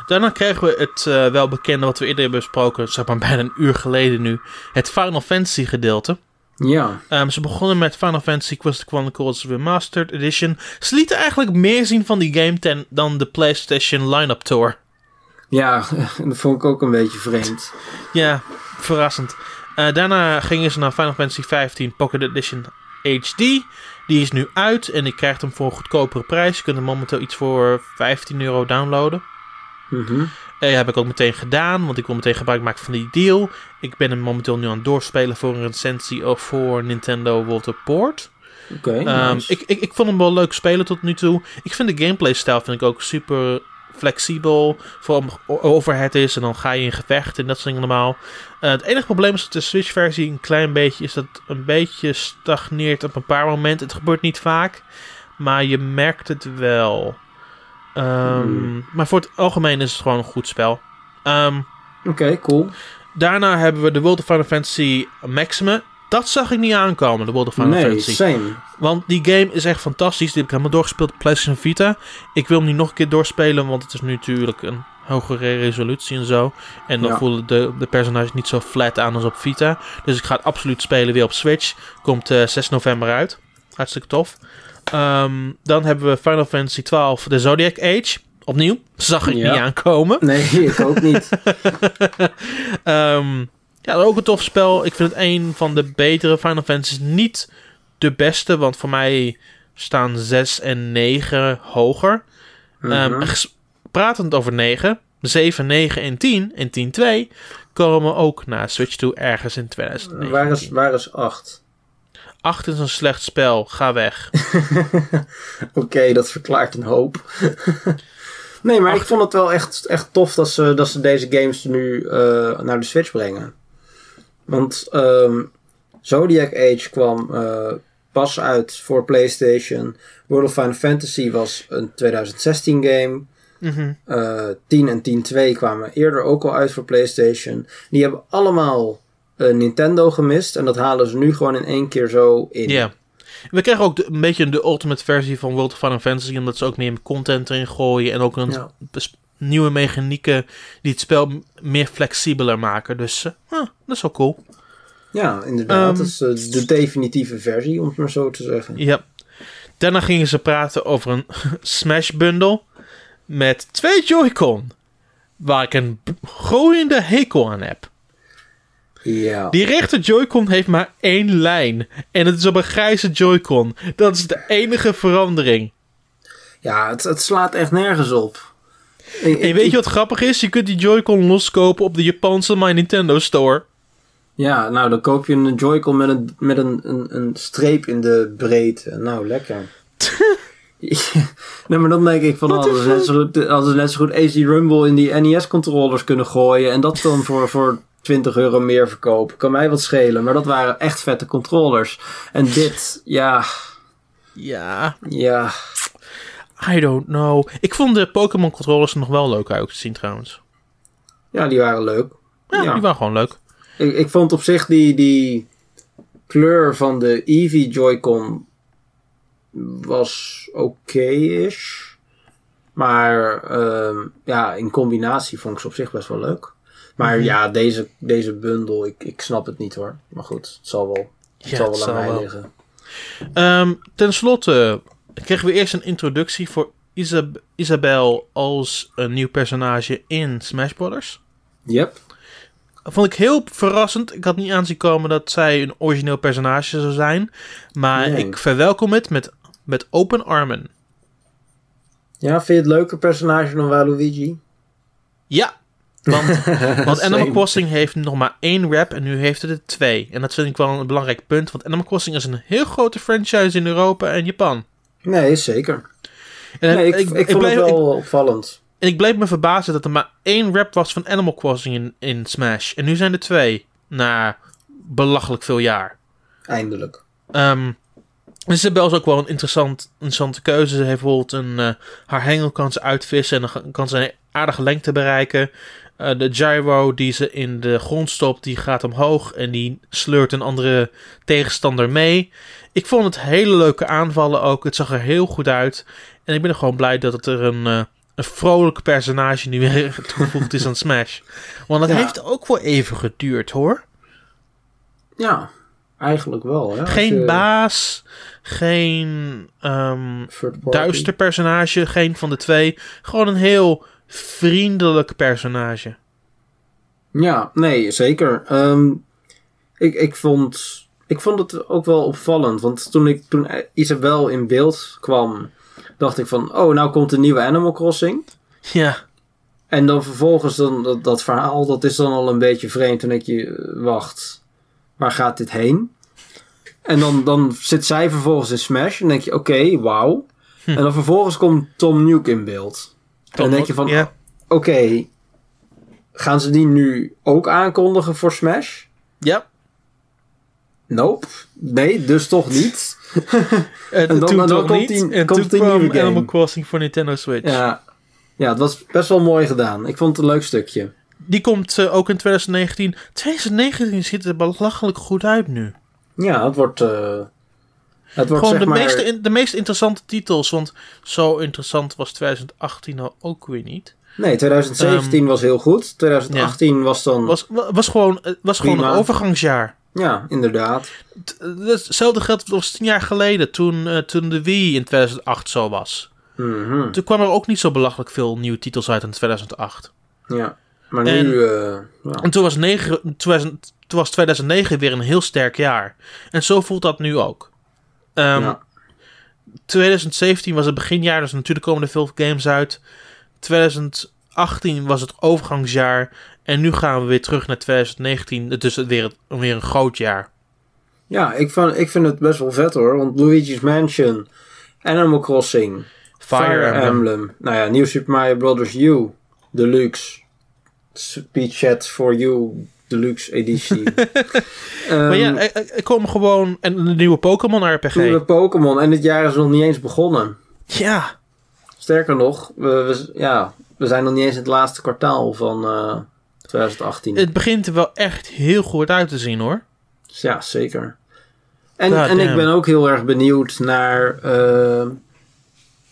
Daarna krijgen we het uh, wel bekende wat we eerder hebben besproken, zeg maar bijna een uur geleden nu. Het Final Fantasy gedeelte. Ja. Um, ze begonnen met Final Fantasy Quest Chronicles Remastered Edition. Ze lieten eigenlijk meer zien van die game ten, dan de PlayStation Lineup Tour. Ja, dat vond ik ook een beetje vreemd. ja, verrassend. Uh, daarna gingen ze naar Final Fantasy 15 Pocket Edition HD. Die is nu uit en je krijgt hem voor een goedkopere prijs. Je kunt hem momenteel iets voor 15 euro downloaden. Mm uh, heb ik ook meteen gedaan, want ik wil meteen gebruik maken van die deal. Ik ben hem momenteel nu aan het doorspelen voor een recensie of voor Nintendo World of Port. Oké, okay, um, ik, ik, ik vond hem wel leuk spelen tot nu toe. Ik vind de gameplay-stijl vind ik ook super flexibel. Voor overhead is en dan ga je in gevecht en dat soort dingen normaal. Uh, het enige probleem is dat de Switch-versie een klein beetje is dat het een beetje stagneert op een paar momenten. Het gebeurt niet vaak, maar je merkt het wel. Um, Maar voor het algemeen is het gewoon een goed spel. Um, Oké, cool. Daarna hebben we de World of Final Fantasy Maximum. Dat zag ik niet aankomen, de World of Final nee, Fantasy. Same. Want die game is echt fantastisch. Die heb ik helemaal doorgespeeld op PlayStation Vita. Ik wil hem nu nog een keer doorspelen, want het is nu natuurlijk een hogere resolutie en zo. En dan ja. voelen de, de personages niet zo flat aan als op Vita. Dus ik ga het absoluut spelen weer op Switch. Komt uh, 6 november uit. Hartstikke tof. Um, dan hebben we Final Fantasy XII, de Zodiac Age. Opnieuw, zag ik ja. niet aankomen. Nee, ik ook niet. um, Ja, ook een tof spel. Ik vind het een van de betere Final Fantasies. Niet de beste, want voor mij staan 6 en 9 hoger. Ehm, ges- pratend over 9, 7, 9 en 10 en 10 2 komen ook naar Switch toe ergens in 2019. waar, is, waar is 8? 8 is een slecht spel, ga weg. Oké, dat verklaart een hoop. nee, maar ik vond het wel echt, echt tof dat ze, dat ze deze games nu eh, naar de Switch brengen. Want ehm, Zodiac Age kwam eh, pas uit voor PlayStation. World of Final Fantasy was een 2016 game. Mhm. Eh 10 en 10.2 kwamen eerder ook al uit voor PlayStation. Die hebben allemaal eh, Nintendo gemist. En dat halen ze nu gewoon in één keer zo in. Ja. We krijgen ook de- een beetje de ultimate versie van World of Final Fantasy, omdat ze ook meer content erin gooien en ook een Ja. Nieuwe mechanieken die het spel meer flexibeler maken. Dus eh, dat is wel cool. Ja, inderdaad. Ehm, dat is eh, de definitieve versie, om het maar zo te zeggen. Ja. Daarna gingen ze praten over een Smash bundle met twee Joy-Con, waar ik een gooiende hekel aan heb. Ja. Die rechter Joy-Con heeft maar één lijn en het is op een grijze Joy-Con. Dat is de enige verandering. Ja, het, het slaat echt nergens op. Ik- En ik- weet je wat grappig is? Je kunt die Joy-Con loskopen op de Japanse My Nintendo Store. Ja, nou dan koop je een Joy-Con met, een, met een, een, een streep in de breedte. Nou, lekker. nee, maar dan denk ik van, als ze net zo goed, als net zo goed AC Rumble in die NES-controllers kunnen gooien en dat dan voor, voor 20 euro meer verkopen, kan mij wat schelen. Maar dat waren echt vette controllers. En dit, ja, Ja, ja, I don't know. Ik vond de Pokémon controllers er nog wel leuk uit te zien trouwens. ja, die waren leuk. Ja, Ja. die waren gewoon leuk. Ik, ik vond op zich die, die kleur van de Eevee Joy-Con was oké-ish. Maar ehm, ja, in combinatie vond ik ze op zich best wel leuk. Maar Mhm. ja, deze, deze bundel, ik, ik snap het niet hoor. Maar goed, het zal wel, het Ja, zal het wel aan zal mij wel. liggen. Ehm, ten slotte kregen we eerst een introductie voor Isab Isabel als een nieuw personage in Smash Bros. Yep. Vond ik heel verrassend. Ik had niet aanzien komen dat zij een origineel personage zou zijn. Maar Nee. ik verwelkom het met, met open armen. Ja, vind je het leuker personage dan Waluigi? Ja, want, want Animal. Crossing heeft nog maar één rap en nu heeft het er twee. En dat vind ik wel een belangrijk punt, want Animal Crossing is een heel grote franchise in Europa en Japan. Nee, zeker. En Nee, ik, ik, vond blijf, het ik- wel opvallend. en ik bleef me verbazen dat er maar één rap was van Animal Crossing in, in Smash. En nu zijn er twee, na belachelijk veel jaar. Eindelijk. Ehm Isabel is ook wel een interessant, interessante keuze. Ze heeft bijvoorbeeld een, eh, haar hengel kan ze uitvissen en dan kan ze een aardige lengte bereiken. Eh, de gyro die ze in de grond stopt, die gaat omhoog en die sleurt een andere tegenstander mee. Ik vond het hele leuke aanvallen ook. Het zag er heel goed uit. En ik ben er gewoon blij dat het er een, eh, een vrolijk personage nu weer toegevoegd is aan Smash. Want het Ja. heeft ook wel even geduurd hoor. Ja, eigenlijk wel. Hè? Geen je- baas, geen party. duister personage, geen van de twee. Gewoon een heel vriendelijk personage. Ja, nee, zeker. Ehm, ik, ik, vond, ik vond het ook wel opvallend. Want toen, ik, toen Isabel in beeld kwam, dacht ik van... Oh, nou komt een nieuwe Animal Crossing. Ja, En dan vervolgens dan, dat, dat verhaal, dat is dan al een beetje vreemd. En denk je, eh, wacht, waar gaat dit heen? En dan, dan zit zij vervolgens in Smash. En denk je, oké, wauw. Hm. En dan vervolgens komt Tom Nook in beeld. En dan denk je van, ja, oké, gaan ze die nu ook aankondigen voor Smash? ja. Nope. Nee, dus toch niet. En, dan- toen dan toch komt niet. die- en komt toen die kwam game. Animal Crossing voor Nintendo Switch. Ja. ja, het was best wel mooi gedaan. Ik vond het een leuk stukje. Die komt eh, ook in 2019. 2019 ziet er belachelijk goed uit nu. Ja, het wordt... eh, het wordt Gewoon zeg de, maar... meeste, de meest interessante titels. Want zo interessant was 2018 al ook weer niet. Nee, 2017 was heel goed. 2018 was dan... Ehm, Was, wa- was gewoon, het was gewoon een overgangsjaar. Ja, inderdaad. Hetzelfde geldt als tien jaar geleden, toen, eh, toen de Wii in 2008 zo was. Mhm. Toen kwam er ook niet zo belachelijk veel nieuwe titels uit in 2008. Ja. Maar En- nu... eh, ja. En toen was, 9, 2000, toen was 2009 weer een heel sterk jaar. En zo voelt dat nu ook. Ehm, ja. 2017 was het beginjaar, dus natuurlijk komen er veel games uit. 2018 was het overgangsjaar. En nu gaan we weer terug naar 2019. Dus het weer, weer een groot jaar. Ja, ik, van, ik vind het best wel vet hoor. Want Luigi's Mansion, Animal Crossing, Fire, Emblem. Nou ja, New Super Mario Bros. U, Deluxe, Speed Chat for You, Deluxe editie. Ehm, Maar ja, er komen gewoon... En de nieuwe Pokémon RPG. nieuwe Pokémon. En dit jaar is nog niet eens begonnen. Ja, Sterker nog, we, we- ja, we zijn nog niet eens in het laatste kwartaal van eh, 2018. het begint er wel echt heel goed uit te zien hoor. Ja, zeker. En, God en ik ben ook heel erg benieuwd naar eh,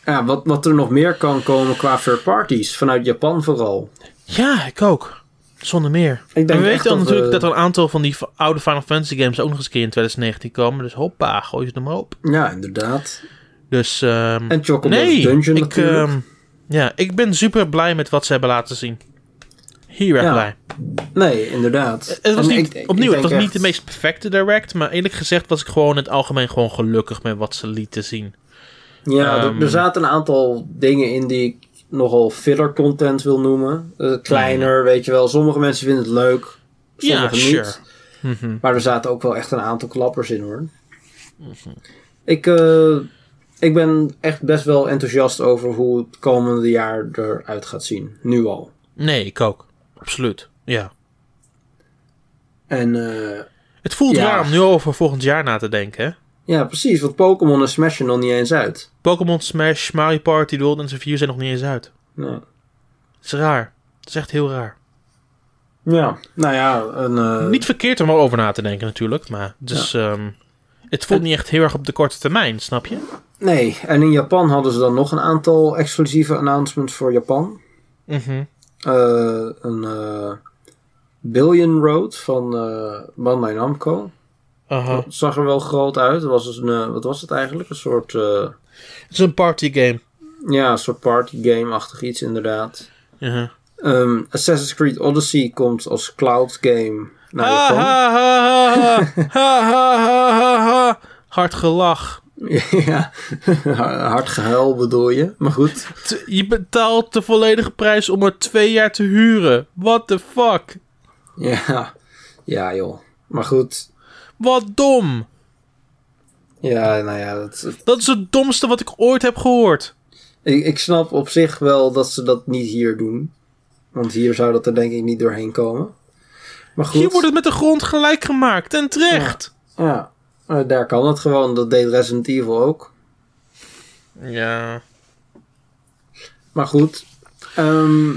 ja, wat, wat er nog meer kan komen qua third parties. Vanuit Japan vooral. Ja, ik ook. Zonder meer. Ik denk we weten dan natuurlijk we- dat er een aantal van die oude Final Fantasy games ook nog eens een keer in 2019 komen. Dus hoppa, gooi ze er maar op. Ja, inderdaad. Dus ehm, En Chocobo's nee, Dungeon ik, natuurlijk. ehm, ja, ik ben super blij met wat ze hebben laten zien. Heel erg Ja, blij. nee, inderdaad. Het was En niet, ik- ik opnieuw, het was niet de meest perfecte direct, maar eerlijk gezegd was ik gewoon in het algemeen gewoon gelukkig met wat ze lieten zien. Ja, er- Ehm, er zaten een aantal dingen in die ik nogal filler content wil noemen. Eh, kleiner, weet je wel. Sommige mensen vinden het leuk. Ja, Sommige sure. niet. Mhm. Maar er zaten ook wel echt een aantal klappers in hoor. Mhm. Ik, eh, ik ben echt best wel enthousiast over hoe het komende jaar eruit gaat zien. Nu al. Nee, ik ook. Absoluut. Ja. En eh, Het voelt Ja. raar om nu over volgend jaar na te denken, hè? ja, precies. Want Pokémon en Smash zijn nog niet eens uit. Pokémon Smash, Mario Party, World and View zijn nog niet eens uit. Nee. Het is raar. Het is echt heel raar. Ja, nou ja. Een, eh, Niet verkeerd om erover na te denken natuurlijk, maar dus, ehm, het voelt niet echt heel erg op de korte termijn, snap je? Nee, en in Japan hadden ze dan nog een aantal exclusieve announcements voor Japan. Mhm. Een eh, Billion Road van eh Bandai Namco. Aha. Dat zag er wel groot uit. Het was dus een, eh, wat was het eigenlijk? Een soort, eh, Het is een party game. ja, een soort party game-achtig iets inderdaad. Ehm, Assassin's Creed Odyssey komt als cloud game naar Japan. ha. Hard gelach. ja, hard gehuil bedoel je. Maar goed. Je betaalt de volledige prijs om er twee jaar te huren. What the fuck? Ja, ja joh. Maar goed. Wat dom. Ja, nou ja, dat, Dat is het domste wat ik ooit heb gehoord. ik, ik snap op zich wel dat ze dat niet hier doen. Want hier zou dat er denk ik niet doorheen komen. Maar goed. Hier wordt het met de grond gelijk gemaakt. En terecht. Ja, eh, daar kan het gewoon. Dat deed Resident Evil ook. Ja. Maar goed. Ehm,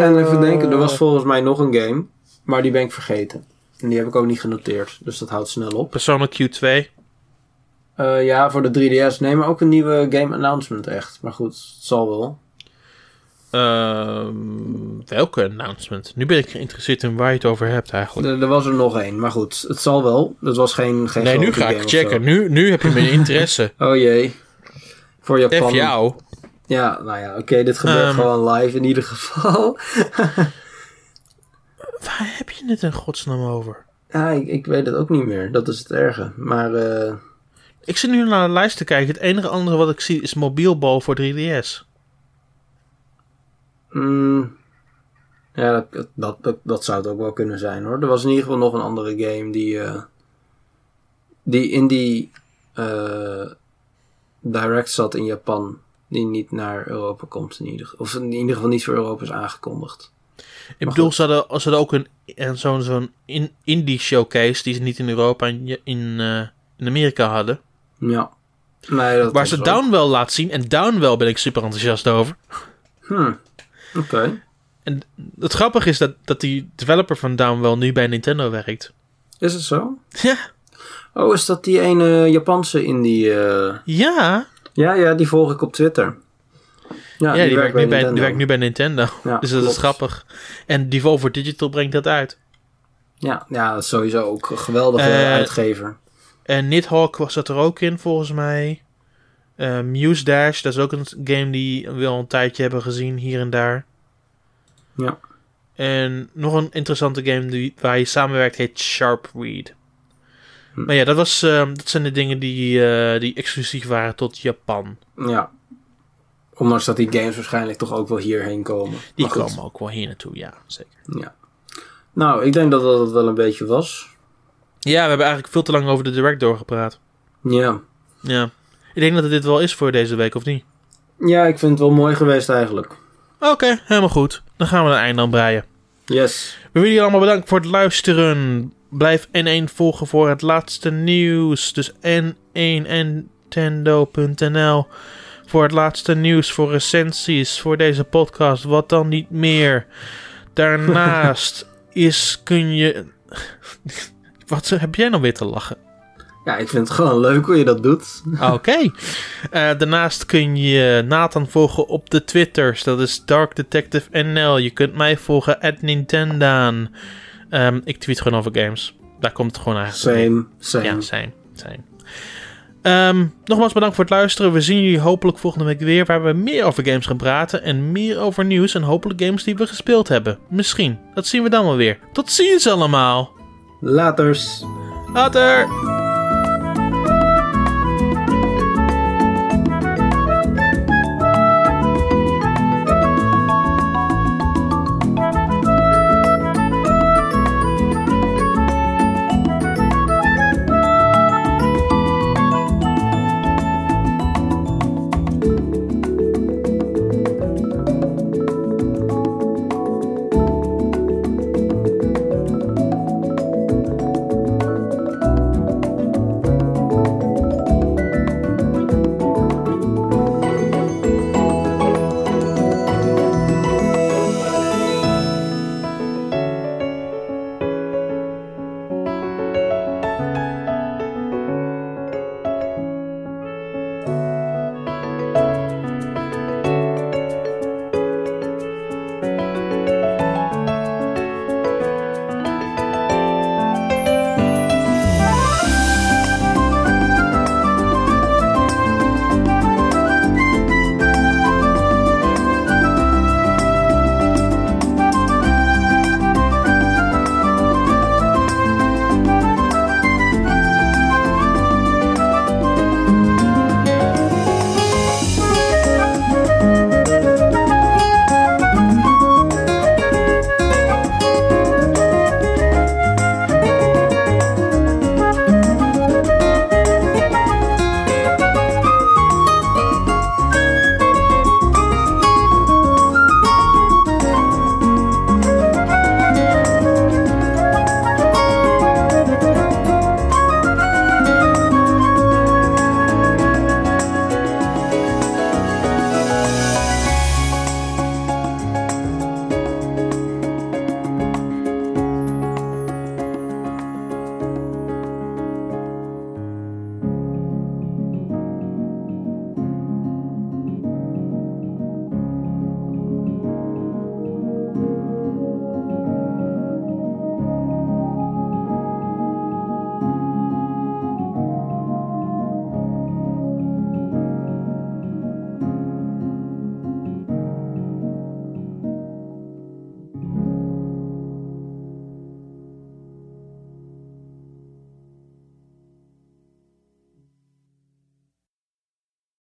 en even denken, er was volgens mij nog een game. Maar die ben ik vergeten. En die heb ik ook niet genoteerd. Dus dat houdt snel op. Persona Q2. Eh, ja, voor de 3DS. Nee, maar ook een nieuwe game announcement echt. Maar goed, het zal wel. Ehm, welke announcement? Nu ben ik geïnteresseerd in waar je het over hebt eigenlijk. Er, er was er nog één. Maar goed, het zal wel. Het was geen, geen Nee, nu ga ik checken. Nu, nu heb je mijn interesse. Oh jee. Voor Japan. F jou. Ja, nou ja, oké. dit gebeurt Ehm. gewoon live in ieder geval. Waar heb je het in godsnaam over? ja, ik, ik weet het ook niet meer. Dat is het erge. Maar eh, Ik zit nu naar de lijst te kijken. Het enige andere wat ik zie is mobielbal voor 3DS. Mm, ja, dat, dat, dat, dat zou het ook wel kunnen zijn hoor. Er was in ieder geval nog een andere game die, eh, die in die eh, direct zat in Japan. Die niet naar Europa komt in ieder geval. Of in ieder geval niet voor Europa is aangekondigd. Ik bedoel, ze hadden, ze hadden ook een, een, zo'n zo'n in, indie showcase die ze niet in Europa en in, in, eh, in Amerika hadden. Ja. Nee, dat Waar ze ook- Downwell laat zien. En Downwell ben ik super enthousiast over. Hmm. Oké. En het grappige is dat, dat die developer van Downwell nu bij Nintendo werkt. Is het zo? Ja. Oh, is dat die ene Japanse indie? eh Ja, Ja, ja, die volg ik op Twitter. ja, die, werkt nu bij, die Nintendo. werkt nu bij Nintendo. Ja, dus dat is grappig. En Devolver Digital brengt dat uit. Ja, ja, dat is sowieso ook een geweldige Eh, uitgever. En Nidhogg was dat er ook in, volgens mij. Eh, Muse Dash, dat is ook een game die we al een tijdje hebben gezien hier en daar. Ja. En nog een interessante game die, waar je samenwerkt heet Sharp Read. Hm. Maar ja, dat, was, ehm, dat zijn de dingen die, eh, die exclusief waren tot Japan. Ja. Ondanks dat die games waarschijnlijk toch ook wel hierheen komen. Die komen ook wel hier naartoe, ja, zeker. Ja. Nou, ik denk dat dat het wel een beetje was. Ja, we hebben eigenlijk veel te lang over de Direct doorgepraat. Ja. Ja. Ik denk dat het dit wel is voor deze week, of niet? Ja, ik vind het wel mooi geweest eigenlijk. Oké, helemaal goed. Dan gaan we een eind aan breien. Yes. We willen jullie allemaal bedanken voor het luisteren. Blijf N1 volgen voor het laatste nieuws. Dus n1nintendo.nl voor het laatste nieuws, voor recensies, voor deze podcast. Wat dan niet meer. Daarnaast is kun je... Wat heb jij nou weer te lachen? Ja, ik vind het gewoon leuk hoe je dat doet. Oké. Eh, daarnaast kun je Nathan volgen op de Twitters. Dat is Dark Detective NL. Je kunt mij volgen at Nintendaan. Ehm, ik tweet gewoon over games. Daar komt het gewoon eigenlijk. Same, same. Ja, zijn. zijn. Ehm, nogmaals bedankt voor het luisteren. We zien jullie hopelijk volgende week weer. Waar we meer over games gaan praten. En meer over nieuws. En hopelijk games die we gespeeld hebben. Misschien. Dat zien we dan wel weer. Tot ziens allemaal. Laters. Later.